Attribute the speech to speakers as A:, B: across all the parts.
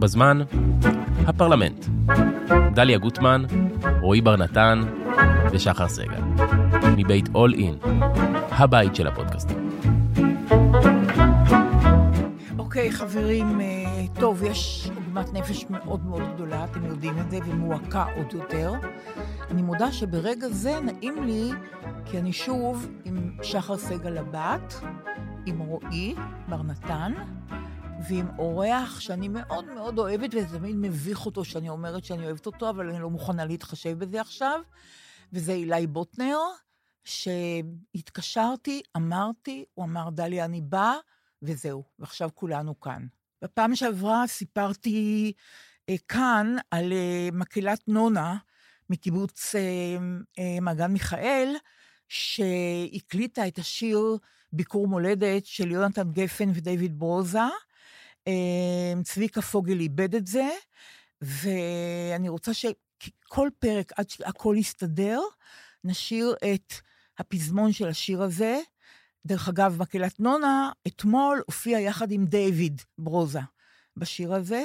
A: בזמן, הפרלמנט. דליה גוטמן, רועי בר נתן ושחר סגל. מבית אול אין, הבית של הפודקאסטים.
B: אוקיי, חברים, אה, טוב, יש עוגמת נפש מאוד מאוד גדולה, אתם יודעים את זה, ומועקה עוד יותר. אני מודה שברגע זה נעים לי, כי אני שוב עם שחר סגל הבת, עם רועי בר נתן, ועם אורח שאני מאוד מאוד אוהבת, וזה תמיד מביך אותו שאני אומרת שאני אוהבת אותו, אבל אני לא מוכנה להתחשב בזה עכשיו, וזה אילי בוטנר, שהתקשרתי, אמרתי, הוא אמר, דליה, אני באה, וזהו, ועכשיו כולנו כאן. בפעם שעברה סיפרתי אה, כאן על אה, מקהלת נונה מקיבוץ אה, אה, מעגן מיכאל, שהקליטה את השיר ביקור מולדת של יונתן גפן ודייוויד ברוזה. אה, צביקה פוגל איבד את זה, ואני רוצה שכל פרק, עד שהכל יסתדר, נשאיר את הפזמון של השיר הזה. דרך אגב, מקהלת נונה, אתמול הופיע יחד עם דיוויד ברוזה בשיר הזה.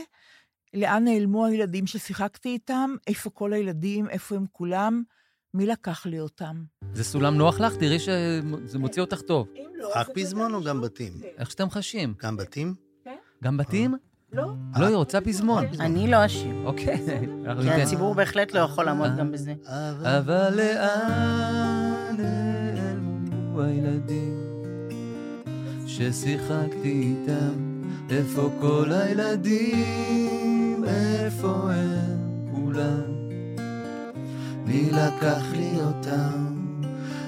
B: לאן נעלמו הילדים ששיחקתי איתם? איפה כל הילדים? איפה הם כולם? מי לקח לי אותם?
C: זה סולם נוח לך? תראי שזה מוציא אותך טוב.
D: רק פזמון או גם בתים?
C: איך שאתם חשים.
D: גם בתים?
C: גם בתים?
B: לא.
C: לא, היא רוצה פזמון.
E: אני לא אשיר.
C: אוקיי.
E: כי הציבור בהחלט לא יכול לעמוד גם בזה.
C: אבל לאן נעלמו הילדים ששיחקתי איתם? איפה כל הילדים? איפה הם כולם? מי לקח לי אותם?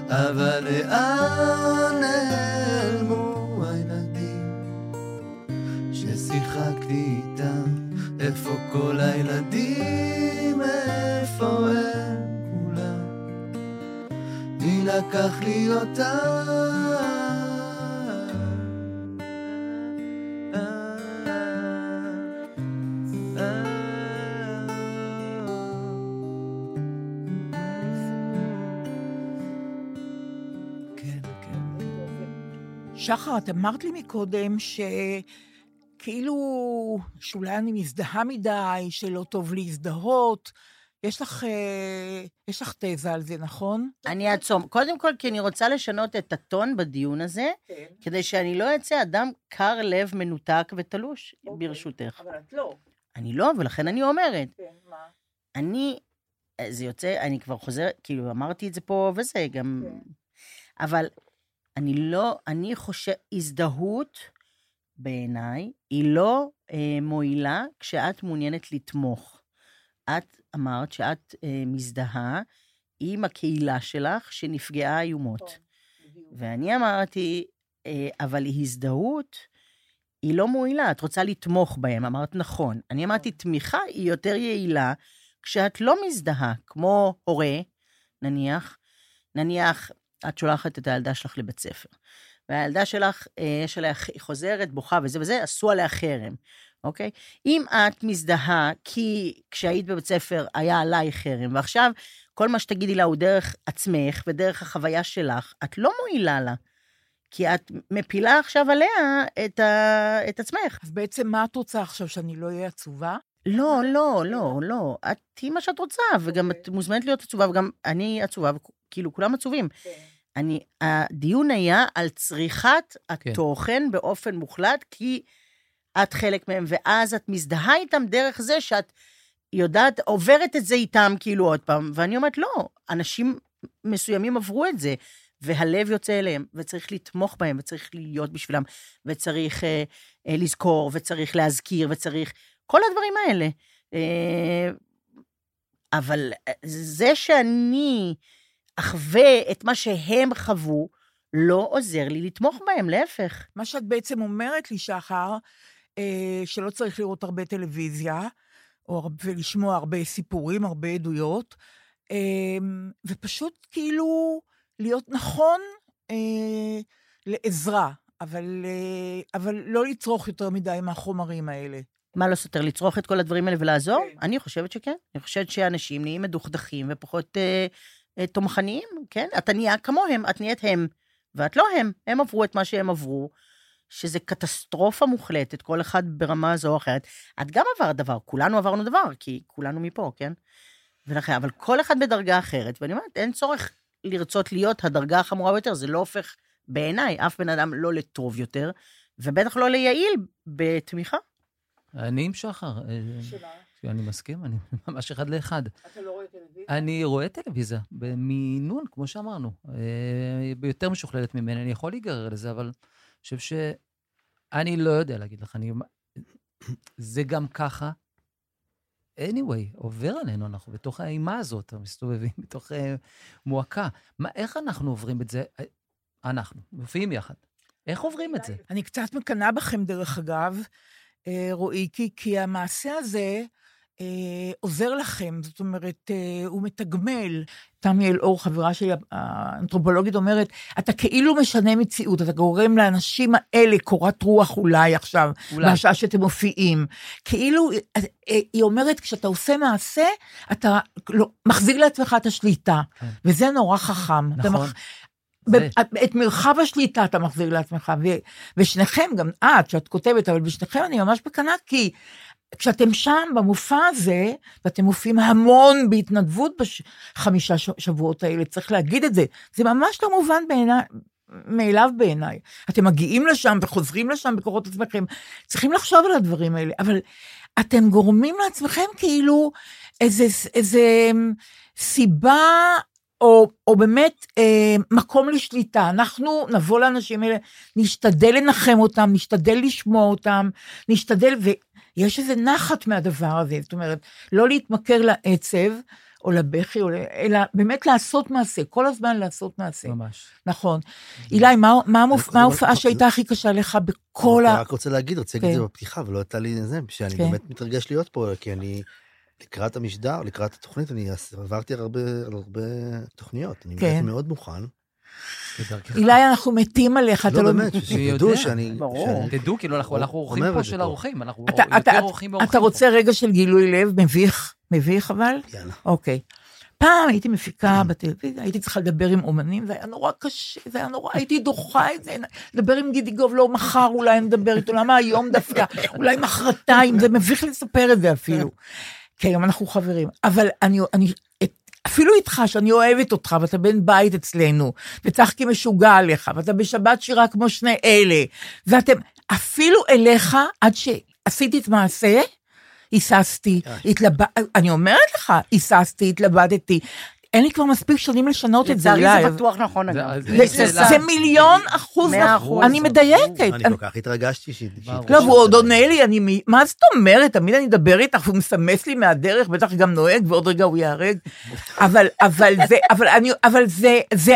C: אבל לאן נעלמו אותם? כן, כן.
B: שחר, את אמרת לי מקודם שכאילו, שאולי אני מזדהה מדי, שלא טוב להזדהות. יש לך, אה, יש לך תזה על זה, נכון?
E: אני אעצום. קודם כל, כי אני רוצה לשנות את הטון בדיון הזה,
B: כן.
E: כדי שאני לא אצא אדם קר לב, מנותק ותלוש, ברשותך.
B: אבל את לא.
E: אני לא, ולכן אני אומרת.
B: כן, מה?
E: אני, זה יוצא, אני כבר חוזרת, כאילו, אמרתי את זה פה וזה, גם...
B: כן.
E: אבל אני לא, אני חושב, הזדהות בעיניי היא לא אה, מועילה כשאת מעוניינת לתמוך. את אמרת שאת אה, מזדהה עם הקהילה שלך שנפגעה איומות.
B: נכון.
E: ואני אמרתי, אה, אבל הזדהות היא לא מועילה, את רוצה לתמוך בהם. אמרת, נכון. אני אמרתי, תמיכה היא יותר יעילה כשאת לא מזדהה, כמו הורה, נניח, נניח, את שולחת את הילדה שלך לבית ספר, והילדה שלך, אה, יש עליה, היא חוזרת, בוכה וזה וזה, עשו עליה חרם, אוקיי? אם את מזדהה כי כשהיית בבית ספר היה עלייך חרם, ועכשיו כל מה שתגידי לה הוא דרך עצמך ודרך החוויה שלך, את לא מועילה לה. כי את מפילה עכשיו עליה את, ה... את עצמך.
B: אז בעצם מה את רוצה עכשיו, שאני לא אהיה עצובה?
E: לא, לא, לא, לא. את תהיי מה שאת רוצה, וגם את מוזמנת להיות עצובה, וגם אני עצובה, וכאילו, כולם עצובים. אני, הדיון היה על צריכת התוכן באופן מוחלט, כי את חלק מהם, ואז את מזדהה איתם דרך זה שאת יודעת, עוברת את זה איתם כאילו עוד פעם, ואני אומרת, לא, אנשים מסוימים עברו את זה, והלב יוצא אליהם, וצריך לתמוך בהם, וצריך להיות בשבילם, וצריך אה, אה, לזכור, וצריך להזכיר, וצריך... כל הדברים האלה. אה, אבל זה שאני אחווה את מה שהם חוו, לא עוזר לי לתמוך בהם, להפך.
B: מה שאת בעצם אומרת לי, שחר, אה, שלא צריך לראות הרבה טלוויזיה, או ולשמוע הרבה סיפורים, הרבה עדויות, אה, ופשוט כאילו להיות נכון אה, לעזרה, אבל, אה, אבל לא לצרוך יותר מדי מהחומרים האלה.
E: מה לא סותר? לצרוך את כל הדברים האלה ולעזור?
B: כן.
E: אני חושבת שכן. אני חושבת שאנשים נהיים מדוכדכים ופחות אה, אה, תומכניים, כן? אתה נהיה כמוהם, את נהיית הם, ואת לא הם. הם עברו את מה שהם עברו, שזה קטסטרופה מוחלטת, כל אחד ברמה זו או אחרת. את גם עברת דבר, כולנו עברנו דבר, כי כולנו מפה, כן? ולכן, אבל כל אחד בדרגה אחרת, ואני אומרת, אין צורך לרצות להיות הדרגה החמורה ביותר, זה לא הופך בעיניי אף בן אדם לא לטוב יותר, ובטח לא ליעיל בתמיכה.
F: אני עם שחר. אה, אני מסכים, אני ממש אחד לאחד.
B: אתה לא רואה טלוויזיה?
F: אני רואה טלוויזיה, במינון, כמו שאמרנו. אה, יותר משוכללת ממני, אני יכול להיגרר לזה, אבל חושב ש... אני לא יודע להגיד לך, אני... זה גם ככה. anyway, עובר עלינו, אנחנו בתוך האימה הזאת, מסתובבים בתוך uh, מועקה. מה, איך אנחנו עוברים את זה? אנחנו, מופיעים יחד. איך עוברים את זה?
B: אני קצת מקנאה בכם, דרך אגב, אה, רועי, כי, כי המעשה הזה אה, עוזר לכם, זאת אומרת, אה, הוא מתגמל. תמי אלאור, חברה שלי, האנתרופולוגית, אומרת, אתה כאילו משנה מציאות, אתה גורם לאנשים האלה קורת רוח אולי עכשיו, אולי. בשעה שאתם מופיעים. כאילו, אה, אה, היא אומרת, כשאתה עושה מעשה, אתה לא, מחזיר לעצמך את השליטה, כן. וזה נורא חכם. נכון. מח... זה. את מרחב השליטה אתה מחזיר לעצמך, ושניכם, גם את, שאת כותבת, אבל בשניכם אני ממש בקנה, כי כשאתם שם במופע הזה, ואתם מופיעים המון בהתנדבות בחמישה שבועות האלה, צריך להגיד את זה, זה ממש לא מובן בעיניי. מאליו בעיניי. אתם מגיעים לשם וחוזרים לשם בכוחות עצמכם, צריכים לחשוב על הדברים האלה, אבל אתם גורמים לעצמכם כאילו איזה, איזה סיבה או, או באמת אה, מקום לשליטה. אנחנו נבוא לאנשים האלה, נשתדל לנחם אותם, נשתדל לשמוע אותם, נשתדל, ויש איזה נחת מהדבר הזה, זאת אומרת, לא להתמכר לעצב, או לבכי, או, אלא באמת לעשות מעשה, כל הזמן לעשות מעשה.
F: ממש.
B: נכון. אילי, מה, מה, המופ... מה ההופעה שהייתה הכי קשה לך בכל ה...
D: אני רק רוצה להגיד, רציתי להגיד את זה כן. בפתיחה, ולא הייתה לי זה, שאני כן. באמת מתרגש להיות פה, כי אני... לקראת המשדר, לקראת התוכנית, אני עברתי על הרבה, על הרבה תוכניות. אני כן. מאוד מוכן.
B: אילי, אנחנו מתים עליך,
D: אתה לא... לא, באמת, שידעו שאני...
F: ברור. תדעו, כאילו, אנחנו אורחים פה של האורחים, אנחנו יותר אורחים באורחים.
B: אתה רוצה רגע של גילוי לב, מביך, מביך אבל?
D: יאללה.
B: אוקיי. פעם הייתי מפיקה בטלוויזיה, הייתי צריכה לדבר עם אומנים, זה היה נורא קשה, זה היה נורא, הייתי דוחה את זה, לדבר עם גידי גוב, לא מחר אולי נדבר איתו, למה היום דווקא, אולי מחרתיים, זה מביך לספר את זה אפילו. כי היום אנחנו חברים, אבל אני, אני, אפילו איתך, שאני אוהבת אותך, ואתה בן בית אצלנו, וצחקי משוגע עליך, ואתה בשבת שירה כמו שני אלה, ואתם, אפילו אליך, עד שעשיתי את מעשה, היססתי, התלבט, אני אומרת לך, היססתי, התלבטתי, אין לי כבר מספיק שנים לשנות את זה,
E: לצערי זה בטוח נכון, אגב.
B: זה מיליון אחוז נכון, אני מדייקת.
D: אני כל כך התרגשתי
B: לא, והוא עוד עונה לי, אני, מה זאת אומרת? תמיד אני אדבר איתך, והוא מסמס לי מהדרך, בטח גם נוהג, ועוד רגע הוא ייהרג. אבל זה,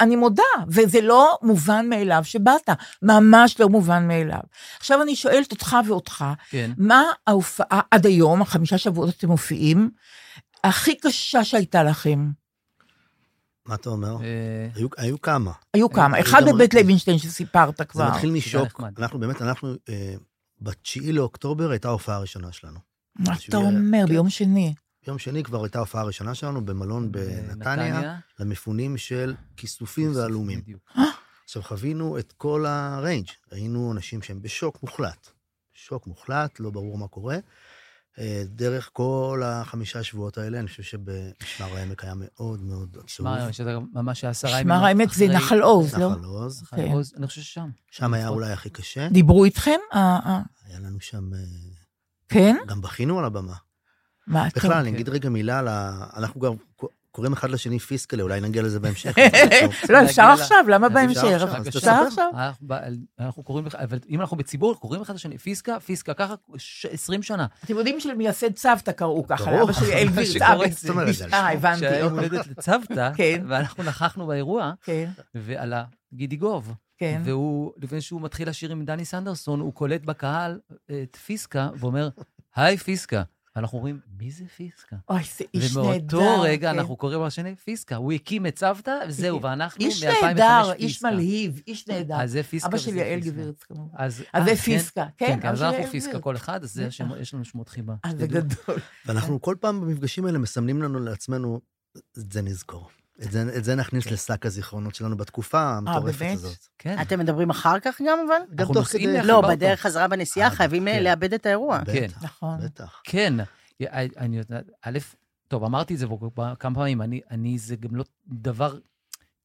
B: אני מודה, וזה לא מובן מאליו שבאת, ממש לא מובן מאליו. עכשיו אני שואלת אותך ואותך, כן. מה ההופעה עד היום, החמישה שבועות אתם מופיעים, הכי קשה שהייתה לכם?
D: מה אתה אומר? אה, היו כמה.
B: היו כמה. אחד בבית לוינשטיין שסיפרת כבר.
D: זה מתחיל משוק. אנחנו באמת, אנחנו, אה, ב-9 לאוקטובר הייתה ההופעה הראשונה שלנו.
B: מה אתה אומר? כן. ביום שני.
D: ביום שני כבר הייתה ההופעה הראשונה שלנו במלון בנתניה, למפונים של כיסופים ועלומים. עכשיו, חווינו את כל הריינג'. היינו אנשים שהם בשוק מוחלט. שוק מוחלט, לא ברור מה קורה. אה, דרך כל החמישה שבועות האלה, אני חושב שבמשמר העמק היה מאוד מאוד עצוב.
F: משמר העמק, שזה ממש עשרה ימים
B: משמר העמק זה נחל עוז,
D: לא? נחל עוז.
F: נחל כן. עוז, אני חושב ששם.
D: שם היה אולי הכי קשה.
B: דיברו איתכם? אה,
D: אה. היה לנו שם...
B: כן?
D: גם בכינו על הבמה.
B: מה,
D: בכלל, אני אגיד רגע מילה על ה... אנחנו גם קוראים אחד לשני פיסקלה, אולי נגיע לזה בהמשך.
B: לא, אפשר עכשיו, למה בהמשך? אפשר עכשיו.
F: אנחנו קוראים, אבל אם אנחנו בציבור, קוראים אחד לשני פיסקה, פיסקה, ככה 20 שנה.
B: אתם יודעים שלמייסד צוותא קראו ככה, לאבא שלי אל וירץ. אה, הבנתי.
F: שהיה יום הולדת לצוותא, כן. ואנחנו נכחנו באירוע, כן. ועלה גידי גוב. כן. והוא, לפני שהוא מתחיל לשיר עם דני סנדרסון, הוא קולט בקהל את פיסקה ואומר, היי פיסקה. ואנחנו אומרים, מי זה פיסקה?
B: אוי, זה איש
F: נהדר. ומאותו רגע כן. אנחנו קוראים לשני פיסקה. הוא הקים את צוותא, וזהו, ואנחנו מ-2005 פיסקה.
B: איש נהדר, איש מלהיב, איש נהדר.
F: אז זה פיסקה
B: אבא שלי יעל גברת, כמובן. אז זה אה, כן? פיסקה, כן.
F: כן, אז אנחנו פיסקה כל אחד, אז יש לנו שמות חיבה.
B: אז זה גדול.
D: ואנחנו כל פעם במפגשים האלה מסמנים לנו לעצמנו, את זה נזכור. את זה, את זה נכניס לשק הזיכרונות שלנו בתקופה המטורפת
B: באמת?
D: הזאת.
F: כן.
E: אתם מדברים אחר כך גם, אבל?
D: גם
F: אנחנו
D: תוך
F: נוסעים
D: כדי...
E: לא. בדרך חזרה בנסיעה
D: אה,
E: חייבים אה,
F: כן.
E: לאבד את האירוע.
F: כן.
B: נכון.
D: בטח.
F: כן, אני יודעת, א', טוב, אמרתי את זה כמה פעמים, אני, אני, זה גם לא דבר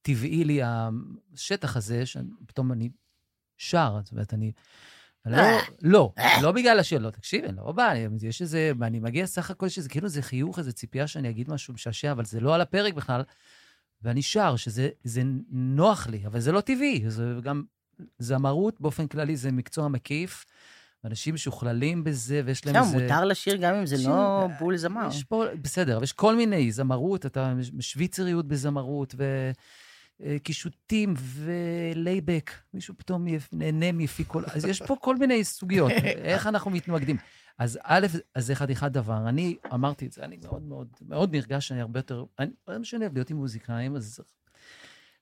F: טבעי לי, השטח הזה, שפתאום אני שר, זאת אומרת, אני... לא, לא, לא בגלל השאלות, לא, תקשיב, אני לא בא, יש איזה, אני מגיע סך הכל שזה כאילו איזה חיוך, איזה ציפייה שאני אגיד משהו משעשע, אבל זה לא על הפרק בכלל, ואני שר, שזה זה נוח לי, אבל זה לא טבעי, זה גם, זמרות באופן כללי זה מקצוע מקיף, אנשים משוכללים בזה, ויש להם
E: עכשיו,
F: איזה...
E: מותר לשיר גם אם זה
F: שיר-
E: לא בול זמר.
F: יש פה, בסדר, אבל יש כל מיני זמרות, אתה שוויצריות בזמרות, וקישוטים ולייבק, מישהו פתאום נהנה מיפי כל... אז יש פה כל מיני סוגיות, איך אנחנו מתמקדים. אז א', אז זה חתיכת דבר. אני אמרתי את זה, אני מאוד מאוד מאוד נרגש שאני הרבה יותר... אני לא משנה, להיות עם מוזיקאים, אז...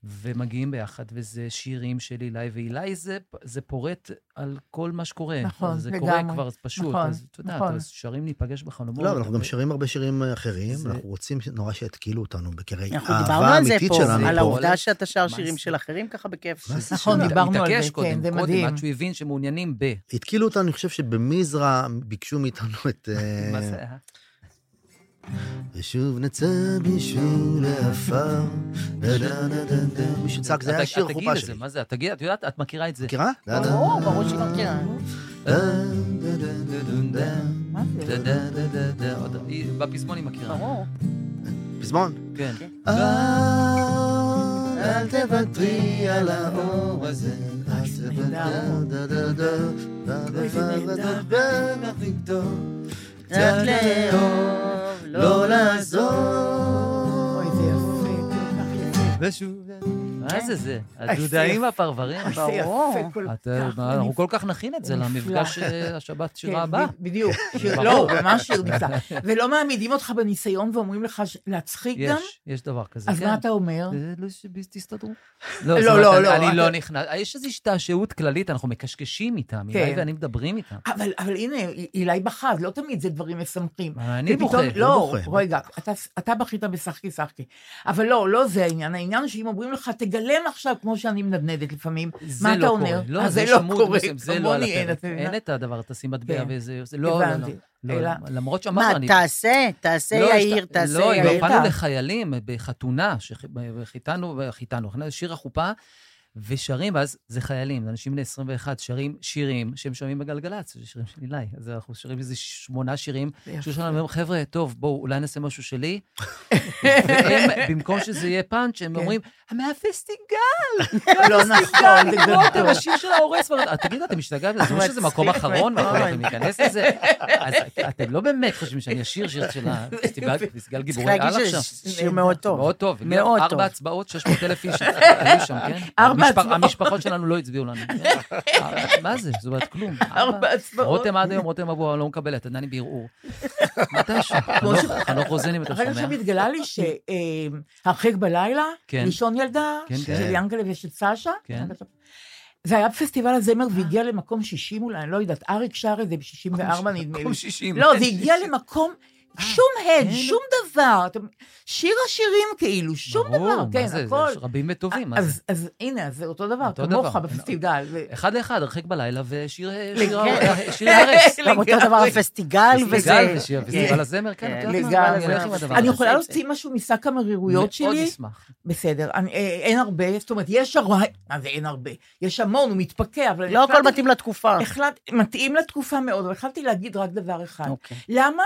F: ומגיעים ביחד, וזה שירים של אילי, ואילי זה, זה פורט על כל מה שקורה.
B: נכון,
F: זה
B: לגמרי.
F: קורה כבר פשוט,
B: נכון,
F: אז אתה יודע,
B: נכון.
F: אז שרים להיפגש בחלומות.
D: לא, אבל אנחנו גם שרים הרבה שירים אחרים,
F: זה-
D: אנחנו רוצים נורא שיתקילו אותנו בקרי
E: אנחנו
D: האהבה
E: דיברנו על זה פה,
D: שלנו.
E: על. העובדה שאתה שר שירים
F: זה?
E: של אחרים ככה בכיף.
D: זה
B: נכון? דיברנו על זה,
F: קודם,
B: כן, זה
F: קודם,
B: מדהים.
F: עד שהוא הבין שמעוניינים ב...
D: התקילו אותנו, אני חושב שבמזרע ביקשו מאיתנו את...
F: מה זה? אה?
D: ושוב נצא בשביל דה. מישהו זה היה שיר חופה שלי.
F: מה זה? תגיד, את יודעת, את מכירה את זה.
D: מכירה?
E: ברור, ברור שהיא מכירה.
B: מה זה?
F: בפזמון היא מכירה.
E: ברור.
D: פזמון.
F: כן.
D: אל אל תוותרי על האור הזה, אל תוותרי,
E: רק לאהוב, לא לעזור.
B: אוי, זה יפה, כל כך יפה.
F: ושוב... מה זה זה? הדודאים. והפרברים.
E: ברור.
F: אנחנו כל כך נכין את זה. למפגש אה, השבת שירה
B: כן,
F: הבא.
B: ב- בדיוק. לא, ממש שיר נפלא. ולא מעמידים אותך בניסיון ואומרים לך להצחיק גם?
F: יש, יש דבר כזה,
B: אז
F: כן.
B: מה אתה אומר?
F: אה, לא, שתסתדרו.
B: לא, לא,
F: אני-
B: לא,
F: אני
B: אתה-
F: לא נכנס, יש איזו השתעשעות כללית, אנחנו מקשקשים איתם,
B: כן.
F: אילי ואני מדברים איתם.
B: אבל, הנה, אילי בכה, לא תמיד זה דברים משמחים.
F: אני
B: ופתאום-
F: בוכה.
B: לא,
D: בוכה.
B: רגע, אתה, בכית בשחקי שחקי. אבל לא, לא זה העניין. העניין שאם אומרים לך, תגלם עכשיו, כמו שאני מנדנדת לפעמים, מה
F: לא
B: אתה. אומר?
F: לא,
B: אז
F: זה
B: זה לא קורה,
F: זה לא על הפרק. אין את הדבר, תשים מטבע
B: כן.
F: וזה, זה לא, לא, לא. לא,
B: אלא-
F: למרות שאמרנו,
E: מה,
F: אני...
E: תעשה, תעשה
F: לא,
E: יאיר, תעשה
F: לא,
E: יאיר.
F: הפעלנו
B: בטח.
F: לחיילים בחתונה, שחיתנו, חיתנו, שיר החופה, ושרים, ואז זה חיילים, זה אנשים בני 21, שרים שירים שהם שומעים בגלגלצ, זה שירים של אילי. אז אנחנו שרים איזה שמונה שירים, שהוא שלנו אומרים, חבר'ה, טוב, בואו, אולי נעשה משהו שלי. והם, במקום שזה יהיה פאנץ', הם
B: כן.
F: אומרים, מהפסטיגל!
B: לא נכון, זה גדול.
F: השיר של ההורס. תגידו, אתם משתגעים? זה אומר שזה מקום אחרון, ואנחנו לא. יכולים להיכנס לזה? אז אתם לא באמת חושבים שאני אשיר שיר של הפסטיגל פסטיגל
E: צריך
F: גיבורי על
E: להגיד
F: עכשיו?
E: שזה שיר מאוד טוב.
F: מאוד טוב. הגיע
E: מאוד טוב.
F: ארבע הצבעות, 600 אלף איש היו שם, כן? המשפחות שלנו לא הצביעו לנו. מה זה? זאת אומרת, כלום. רותם עד היום, רותם אבו, לא מקבלת, עדיין בערעור. מתישהו. חנוך- חנוך רוזן, אם אתה שומע.
B: עכשיו התגלה לי שהרחק בלילה,
F: כן.
B: לישון ילדה,
F: כן,
B: של
F: כן.
B: ינקלה ושל סשה. זה היה בפסטיבל הזמר והגיע למקום 60 אולי, אני לא יודעת, אריק שר את זה ב-64 נדמה לי.
F: מקום 60.
B: לא, זה הגיע למקום, שום הד,
F: כן.
B: שום דבר. אתם- שיר השירים כאילו, שום
F: ברור,
B: דבר,
F: מה
B: כן,
F: זה?
B: הכל.
F: יש רבים וטובים, מה זה?
B: אז, אז הנה, אז זה אותו דבר, כמוך
F: דבר.
B: בפסטיבל. ו-
F: אחד לאחד, הרחק בלילה ושיר. שיר- שיר הרס.
E: גם אותו דבר הפסטיגל וזה.
F: פסטיגל ושיר,
E: כן.
F: פסטיבל הזמר, כן,
B: לגמרי.
F: אני.
B: יכולה להוציא משהו משק המרירויות
F: מאוד
B: שלי?
F: אשמח.
B: בסדר, אני- אה, אין הרבה, זאת אומרת, יש הרבה, מה זה אין הרבה? יש המון, הוא מתפקע, אבל...
E: לא הכל מתאים לתקופה.
B: מתאים לתקופה מאוד, אבל החלטתי להגיד רק דבר אחד.
E: אוקיי.
B: למה,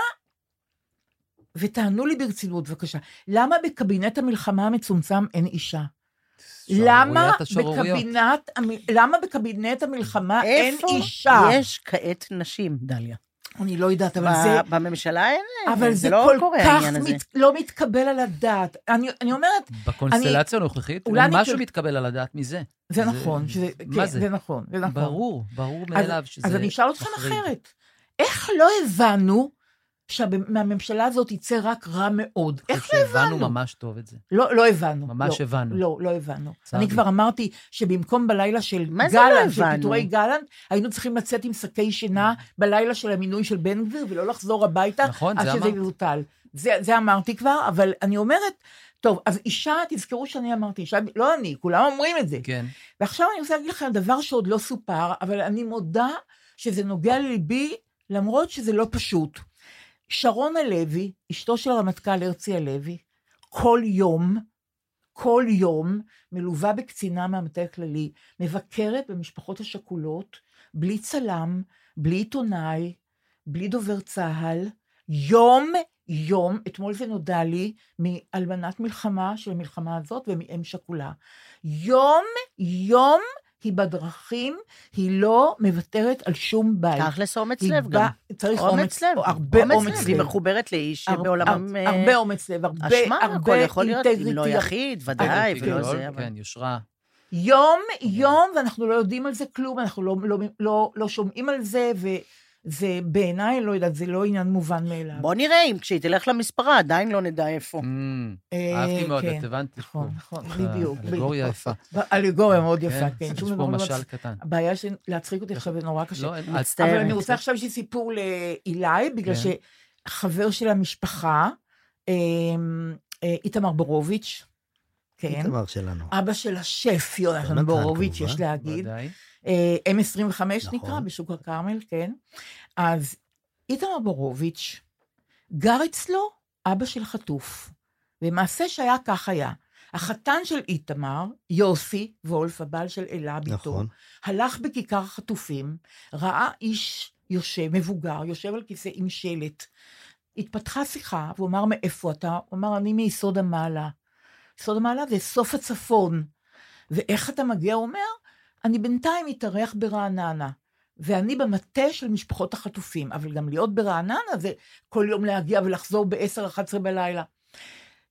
B: ותענו לי ברצינות בבקשה, למה בקבינט המלחמה המצומצם אין אישה? למה. בקבינט, למה בקבינט המלחמה אין
E: איפה
B: אישה?
E: יש כעת נשים, דליה?
B: אני לא יודעת, אבל זה...
E: בממשלה אין,
B: אבל
E: זה
B: זה
E: לא
B: כל
E: קורה
B: כך
E: העניין הזה.
B: מת, לא מתקבל על הדעת. אני, אני אומרת,
F: בקונסטלציה הנוכחית,
B: אולי אני
F: משהו
B: כל-
F: מתקבל על הדעת מזה.
B: זה
F: זה-
B: נכון, שזה,
F: מה
B: כן,
F: זה?
B: זה נכון, זה נכון.
F: ברור, ברור
B: אז,
F: מאליו שזה...
B: אז אני אשאל אתכם. אחרת. איך לא הבנו שמהממשלה הזאת יצא רק רע מאוד? איך לא
F: שהבנו
B: הבנו?
F: ממש טוב את זה.
B: לא, לא הבנו.
F: ממש
B: לא,
F: הבנו.
B: לא, לא הבנו.
F: צר
B: אני. כבר אמרתי שבמקום בלילה של
E: מה זה לא
B: גלנט, של
E: הבנו?
B: פיטורי גלנט, היינו צריכים לצאת עם שקי שינה בלילה של המינוי של בן גביר, ולא לחזור הביתה,
F: נכון,
B: עד
F: זה
B: שזה. יבוטל. זה, זה אמרתי כבר, אבל אני אומרת, טוב, אז אישה, תזכרו שאני אמרתי, אישה, לא אני, כולם אומרים את זה.
F: כן.
B: ועכשיו אני רוצה להגיד לכם דבר שעוד לא סופר, אבל אני מודה שזה נוגע לליבי, למרות שזה לא פשוט. שרון הלוי, אשתו של הרמטכ"ל הרצי הלוי, כל יום, כל יום, מלווה בקצינה מהמטה הכללי, מבקרת במשפחות השכולות, בלי צלם, בלי עיתונאי, בלי דובר צה"ל, יום יום, אתמול זה נודע לי, מאלמנת מלחמה של המלחמה הזאת ומאם שכולה. יום יום היא בדרכים, היא לא מוותרת על שום בית.
E: תכלס אומץ לב גם.
B: צריך
E: אומץ לב.
B: הרבה אומץ לב.
E: היא מחוברת לאיש שבעולמם...
B: הרבה אומץ לב, הרבה אינטגריטי.
E: אשמה, הכל יכול להיות, אם לא יחיד, ודאי, ולא זה.
F: כן, יושרה.
B: יום, יום, ואנחנו לא יודעים על זה כלום, אנחנו לא, לא, לא, לא שומעים על זה, ו... זה בעיניי, לא יודעת, זה לא עניין מובן מאליו.
E: בוא נראה אם כשהיא תלך למספרה, עדיין לא נדע איפה.
F: אה, אהבתי מאוד,
B: כן.
F: את הבנת.
B: נכון, נכון, בדיוק.
F: אלגוריה יפה.
B: אלגוריה מאוד יפה, כן.
F: יש פה משל קטן.
B: הבעיה של להצחיק אותי עכשיו זה נורא קשה.
F: לא,
B: אבל אני רוצה עכשיו שיש סיפור לאילי, בגלל
F: כן.
B: שחבר של המשפחה, אמ, אה, איתמר בורוביץ', כן.
D: איתמר שלנו.
B: אבא של השף יונתן בורוביץ'. יש להגיד.
F: ודאי.
B: אה, M25
D: נכון.
B: נקרא, בשוק הכרמל, כן. אז איתמר בורוביץ' גר אצלו אבא של חטוף. ומעשה שהיה כך היה. החתן של איתמר, יוסי וולף, הבעל של אלה, ביתו,
D: נכון.
B: הלך בכיכר החטופים, ראה איש יושב, מבוגר, יושב על כיסא עם שלט. התפתחה שיחה, והוא אמר, מאיפה אתה? הוא אמר, אני מיסוד המעלה. יסוד המעלה זה סוף הצפון. ואיך אתה מגיע? הוא אומר, אני בינתיים מתארח ברעננה. ואני במטה של משפחות החטופים, אבל גם להיות ברעננה זה כל יום להגיע ולחזור ב-10-11 בלילה.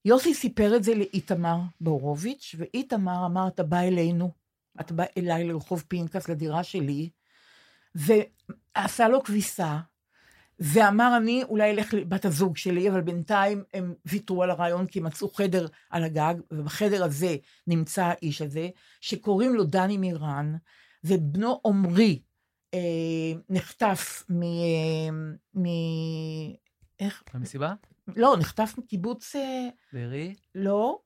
B: יוסי סיפר את זה לאיתמר בורוביץ', ואיתמר אמר, אתה בא אלינו, אתה בא אליי לרחוב פינקס, לדירה שלי, ועשה לו כביסה, ואמר, אני אולי אלך לבת הזוג שלי, אבל בינתיים הם ויתרו על הרעיון כי מצאו חדר על הגג, ובחדר הזה נמצא האיש הזה, שקוראים לו דני מירן, ובנו עמרי אה, נחטף מ... אה, מ... איך?
F: במסיבה?
B: לא, נחטף מקיבוץ... אה,
F: בארי?
B: לא.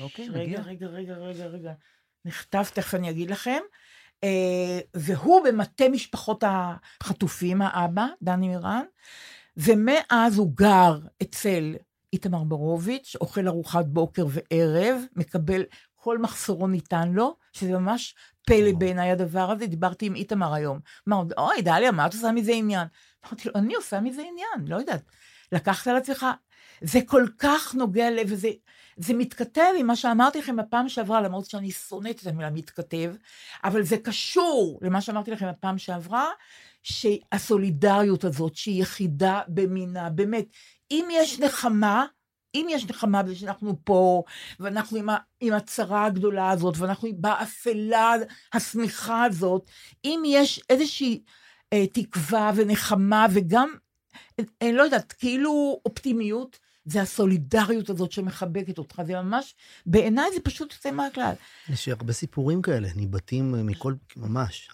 F: אוקיי,
B: רגע. רגע, רגע, רגע, רגע. נחטף, תכף אני אגיד לכם. אה, והוא במטה משפחות החטופים, האבא, דני מירן, ומאז הוא גר אצל איתמר בורוביץ', אוכל ארוחת בוקר וערב, מקבל כל מחסורו ניתן לו, שזה ממש פלא בעיניי הדבר הזה. דיברתי עם איתמר היום. אמר, אוי, דליה, מה את עושה מזה עניין? אמרתי לו, אני עושה מזה עניין, לא יודעת. לקחת על עצמך, זה כל כך נוגע לב, וזה זה מתכתב עם מה שאמרתי לכם בפעם שעברה, למרות שאני שונאת את המילה מתכתב, אבל זה קשור למה שאמרתי לכם בפעם שעברה, שהסולידריות הזאת, שהיא יחידה במינה, באמת, אם יש נחמה, אם יש נחמה בזה שאנחנו פה, ואנחנו עם, ה, עם הצרה הגדולה הזאת, ואנחנו באפלה השמיכה הזאת, אם יש איזושהי אה, תקווה ונחמה, וגם, אני לא יודעת, כאילו אופטימיות, זה הסולידריות הזאת שמחבקת אותך, זה ממש, בעיניי זה פשוט יוצא מהכלל.
D: יש הרבה סיפורים כאלה, ניבטים מכל, ממש,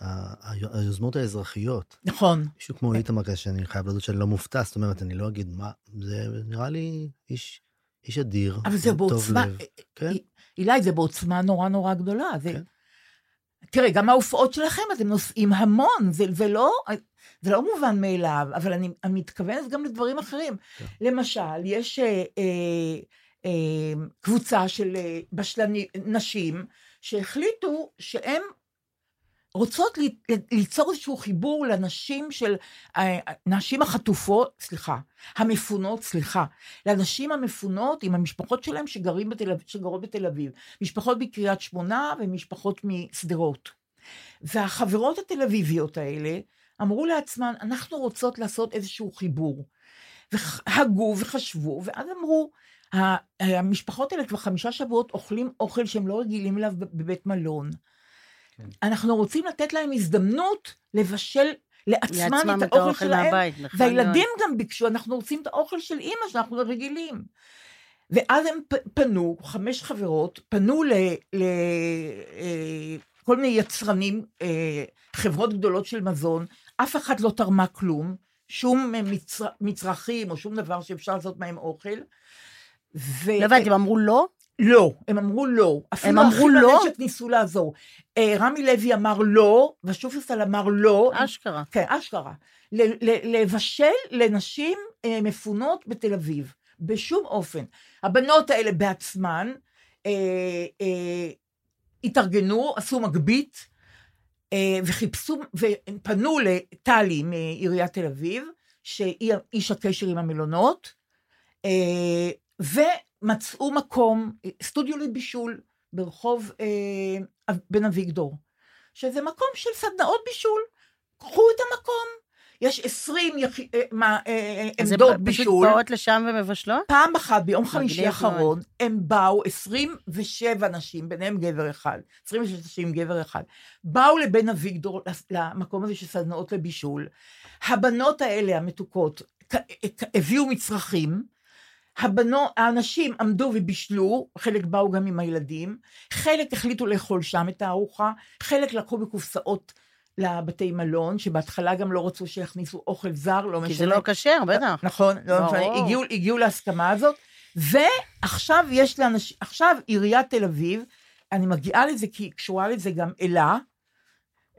D: היוזמות האזרחיות.
B: נכון.
D: מישהו כמו איתמר כזה שאני חייב להודות שאני לא מופתע, זאת אומרת, אני לא אגיד מה, זה נראה לי איש, איש אדיר,
B: אבל זה בעוצמה,
D: לב. כן.
B: אילי, זה בעוצמה נורא נורא גדולה. זה...
D: כן.
B: תראה, גם ההופעות שלכם, אתם נוסעים המון, זה, זה, לא, זה לא מובן מאליו, אבל אני, אני מתכוונת גם לדברים אחרים.
D: כן.
B: למשל, יש אה, אה, אה, קבוצה של אה, בשלני, נשים שהחליטו שהן רוצות לי, ליצור איזשהו חיבור לנשים של, אה, נשים החטופות, סליחה, המפונות, סליחה, לנשים המפונות עם המשפחות שלהם שגרים בתל, שגרות בתל אביב, משפחות בקריית שמונה ומשפחות משדרות. והחברות התל אביביות האלה אמרו לעצמן, אנחנו רוצות לעשות איזשהו חיבור. והגו וחשבו, ואז אמרו, המשפחות האלה כבר חמישה שבועות אוכלים אוכל שהם לא רגילים אליו בבית מלון.
F: כן.
B: אנחנו רוצים לתת להם הזדמנות לבשל לעצמם
E: לעצמם
B: את האוכל שלהם,
E: מהבית, נכון
B: והילדים גם ביקשו, אנחנו רוצים את האוכל של אימא שאנחנו רגילים. ואז הם פנו, חמש חברות, פנו לכל מיני יצרנים, אה, חברות גדולות של מזון, אף אחד לא תרמה כלום, שום מצר, מצרכים או שום דבר שאפשר לעשות מהם אוכל, ו...
E: לא הבנתי, הם אמרו לא?
B: לא, הם אמרו לא.
E: הם אמרו לא?
B: אפילו הנשק ניסו לעזור. אה, רמי לוי אמר לא, ושופרסל אמר לא.
E: אשכרה.
B: כן, אשכרה. לבשל לנשים אה, מפונות בתל אביב. בשום אופן. הבנות האלה בעצמן אה, אה, התארגנו, עשו מגבית, וחיפשו, והם פנו לטלי מעיריית תל אביב, שהיא איש הקשר עם המלונות, אה, ומצאו מקום, סטודיו לבישול, ברחוב אה, בן אביגדור, שזה מקום של סדנאות בישול. קחו את המקום. יש עשרים יח... אה, מה, אה,
E: אז
B: עמדות
E: הן
B: בישול.
E: פשוט באות לשם ומבשלות?
B: פעם אחת, ביום חמישי האחרון, הם באו, 27 נשים, ביניהם גבר אחד, 26 נשים, גבר אחד, באו לבן אביגדור, למקום הזה של סדנאות לבישול. הבנות האלה, המתוקות, הביאו מצרכים, הבנות, האנשים עמדו ובישלו, חלק באו גם עם הילדים, חלק החליטו לאכול שם את הארוחה, חלק לקחו בקופסאות לבתי מלון, שבהתחלה גם לא רצו שיכניסו אוכל זר, לא משנה.
E: כי זה לא כשר, בטח.
B: נכון, לא
E: ברור.
B: משנה, הגיעו, הגיעו להסכמה הזאת, ועכשיו יש לאנשים, עכשיו עיריית תל אביב, אני מגיעה לזה כי קשורה לזה גם אלה,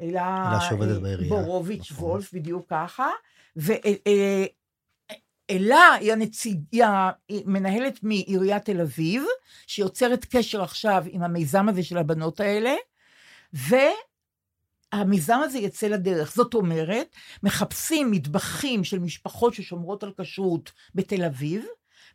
B: אלה
D: אלה שעובדת
B: אה,
D: בעירייה,
B: בורוביץ'
D: נכון.
B: וולף, בדיוק ככה, ואלה היא הנציג, היא המנהלת מעיריית תל אביב, שיוצרת קשר עכשיו עם המיזם הזה של הבנות האלה, והמיזם הזה יצא לדרך. זאת אומרת, מחפשים מטבחים של משפחות ששומרות על כשרות בתל אביב,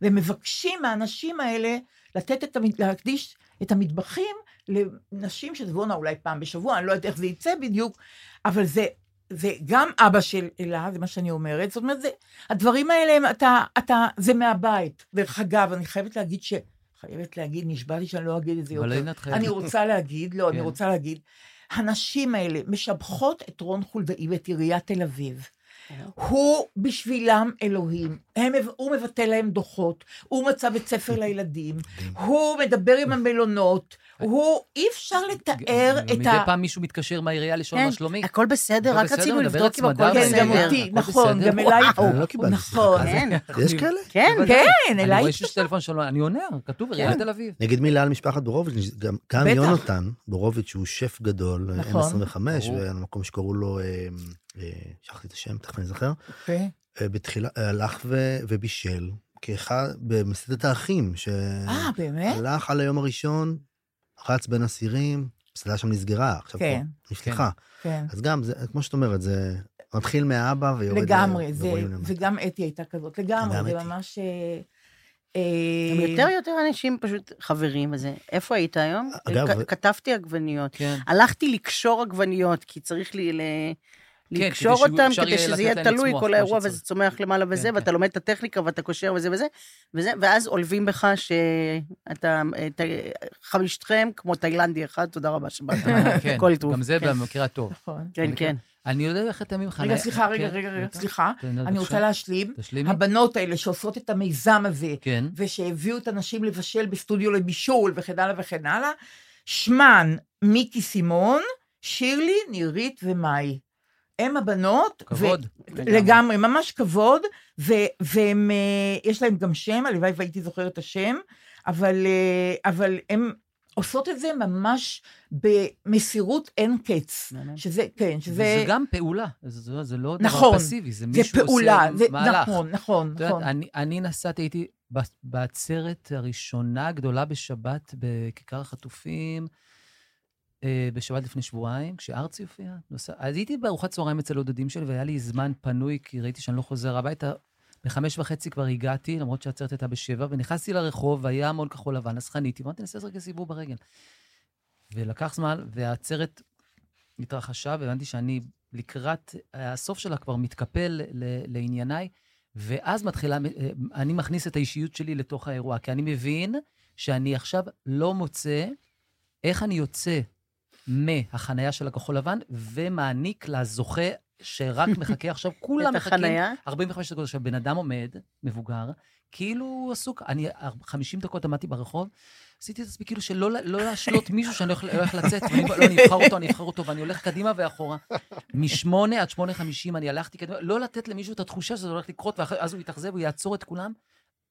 B: ומבקשים מהאנשים האלה לתת את, להקדיש את המטבחים לנשים שתבואנה אולי פעם בשבוע, אני לא יודעת איך זה יצא בדיוק, אבל זה, זה גם אבא של אלה, זה מה שאני אומרת, זאת אומרת, זה, הדברים האלה, הם, אתה, אתה, זה מהבית. דרך אגב, אני חייבת להגיד ש... חייבת להגיד, נשבע לי שאני לא אגיד את זה יותר. אני רוצה להגיד, לא, אני
F: כן.
B: רוצה להגיד, הנשים האלה משבחות את רון חולדאי ואת עיריית תל אביב. הוא בשבילם אלוהים, הם, הוא מבטל להם דוחות, הוא מצא בית ספר לילדים, הוא מדבר עם המלונות, הוא, אי אפשר לתאר את
F: מדי
B: ה...
F: פעם מישהו מתקשר מהעירייה לשאול
E: כן,
F: מה שלומי.
E: הכל בסדר, רק
F: בסדר,
E: רצינו לבדוק אם הכל
B: כן,
F: בסדר.
B: גם
E: בסדר.
B: אותי, נכון,
F: בסדר.
B: גם אליי,
D: אני לא קיבלתי
B: נכון, כן.
D: יש כאלה?
E: כן,
B: כן,
F: אני
B: אליי
F: רואה שיש טלפון שלו, אני עונה, כתוב עיריית תל אביב.
D: נגיד מילה על משפחת בורוביץ', גם. יונתן בורוביץ' שהוא שף גדול,
B: נכון.
D: N25,
F: ברור.
D: והמקום שקראו לו, אה, אה, שכחתי את השם, תכף אני אזכר,
B: אוקיי.
D: אה, בתחילה, הלך ו, ובישל כאחד, במסעדת האחים,
B: אה, באמת?
D: שהלך על היום הראשון, רץ בין אסירים, המסעדה שם נסגרה, עכשיו
B: כן,
D: פה נפתחה.
B: כן.
D: אז גם, זה, כמו שאת אומרת, זה מתחיל מהאבא ויורד
B: לגמרי,
D: ל-
B: זה. וגם אתי הייתה כזאת, לגמרי, זה
D: אתי.
B: ממש... אה, אה,
E: יותר ויותר אנשים פשוט חברים וזה. איפה היית היום?
D: אגב,
E: כתבתי עגבניות.
F: כן.
E: הלכתי לקשור עגבניות, כי צריך לי ל...
F: כדי
E: לקשור אותם, כדי שזה יהיה תלוי, כל האירוע. וזה צומח למעלה וזה,
F: כן,
E: ואתה
F: כן.
E: לומד את הטכניקה ואתה קושר וזה וזה, וזה, ואז עולבים בך שאתה, חמישתכם כמו תאילנדי אחד, תודה רבה שבאת.
F: כן,
E: כל טוב.
F: גם זה
E: כן.
F: במקרה טוב.
B: נכון.
E: כן, כן.
F: אני יודע איך אתם ממך.
B: רגע,
F: אני-
B: סליחה, רגע,
F: כן,
B: רגע, רגע. סליחה.
F: כן,
B: אני. רוצה להשלים.
F: תשלימי.
B: הבנות האלה שעושות את המיזם הזה,
F: כן.
B: ושהביאו את הנשים לבשל בסטודיו לבישול וכן הלאה וכן הלאה, שמן מיקי סימון, שירלי, נירית ומאי. הם הבנות. ו-
F: כבוד.
B: לגמרי, ממש כבוד, והם, אה, יש להם גם שם, הלוואי והייתי זוכרת את השם, אבל, אה, אבל הם עושות את זה ממש במסירות אין קץ. שזה, כן, שזה...
F: וזה גם פעולה, זה זה לא דבר
B: נכון,
F: פסיבי, זה
B: זה
F: מישהו
B: פעולה,
F: עושה
B: זה,
F: מהלך.
B: נכון, נכון,
F: את יודעת,
B: נכון.
F: אני, אני נסעתי, הייתי בעצרת הראשונה הגדולה בשבת בכיכר החטופים, בשבת לפני שבועיים, כשארצי הופיע. נוסע, אז הייתי בארוחת צהריים אצל הדודים שלי, והיה לי זמן פנוי, כי ראיתי שאני לא חוזר הביתה. בחמש וחצי כבר הגעתי, למרות שהעצרת הייתה בשבע, ונכנסתי לרחוב, והיה המון כחול לבן, אז חניתי, ואמרתי, נעשה רגע סיבוב ברגל. ולקח זמן, והעצרת התרחשה, והבנתי שאני לקראת הסוף שלה כבר מתקפל לענייניי, ואז מתחילה, אה, אני מכניס את האישיות שלי לתוך האירוע, כי אני מבין שאני עכשיו לא מוצא איך אני יוצא מהחנייה של הכחול לבן ומעניק לזוכה שרק מחכה עכשיו, כולם
E: את
F: מחכים.
E: החנייה?
F: 45 דקות. עכשיו, בן אדם עומד, מבוגר, כאילו הוא עסוק. אני 50 דקות עמדתי ברחוב, עשיתי את עצמי כאילו שלא לא להשלות מישהו שאני הולך, הולך לצאת, ואני לא, אני אבחר אותו, אני אבחר אותו, ואני הולך קדימה ואחורה. משמונה עד שמונה חמישים אני הלכתי קדימה, לא לתת למישהו את התחושה שזה הולך לקרות, ואז הוא יתאכזב, הוא יעצור את כולם.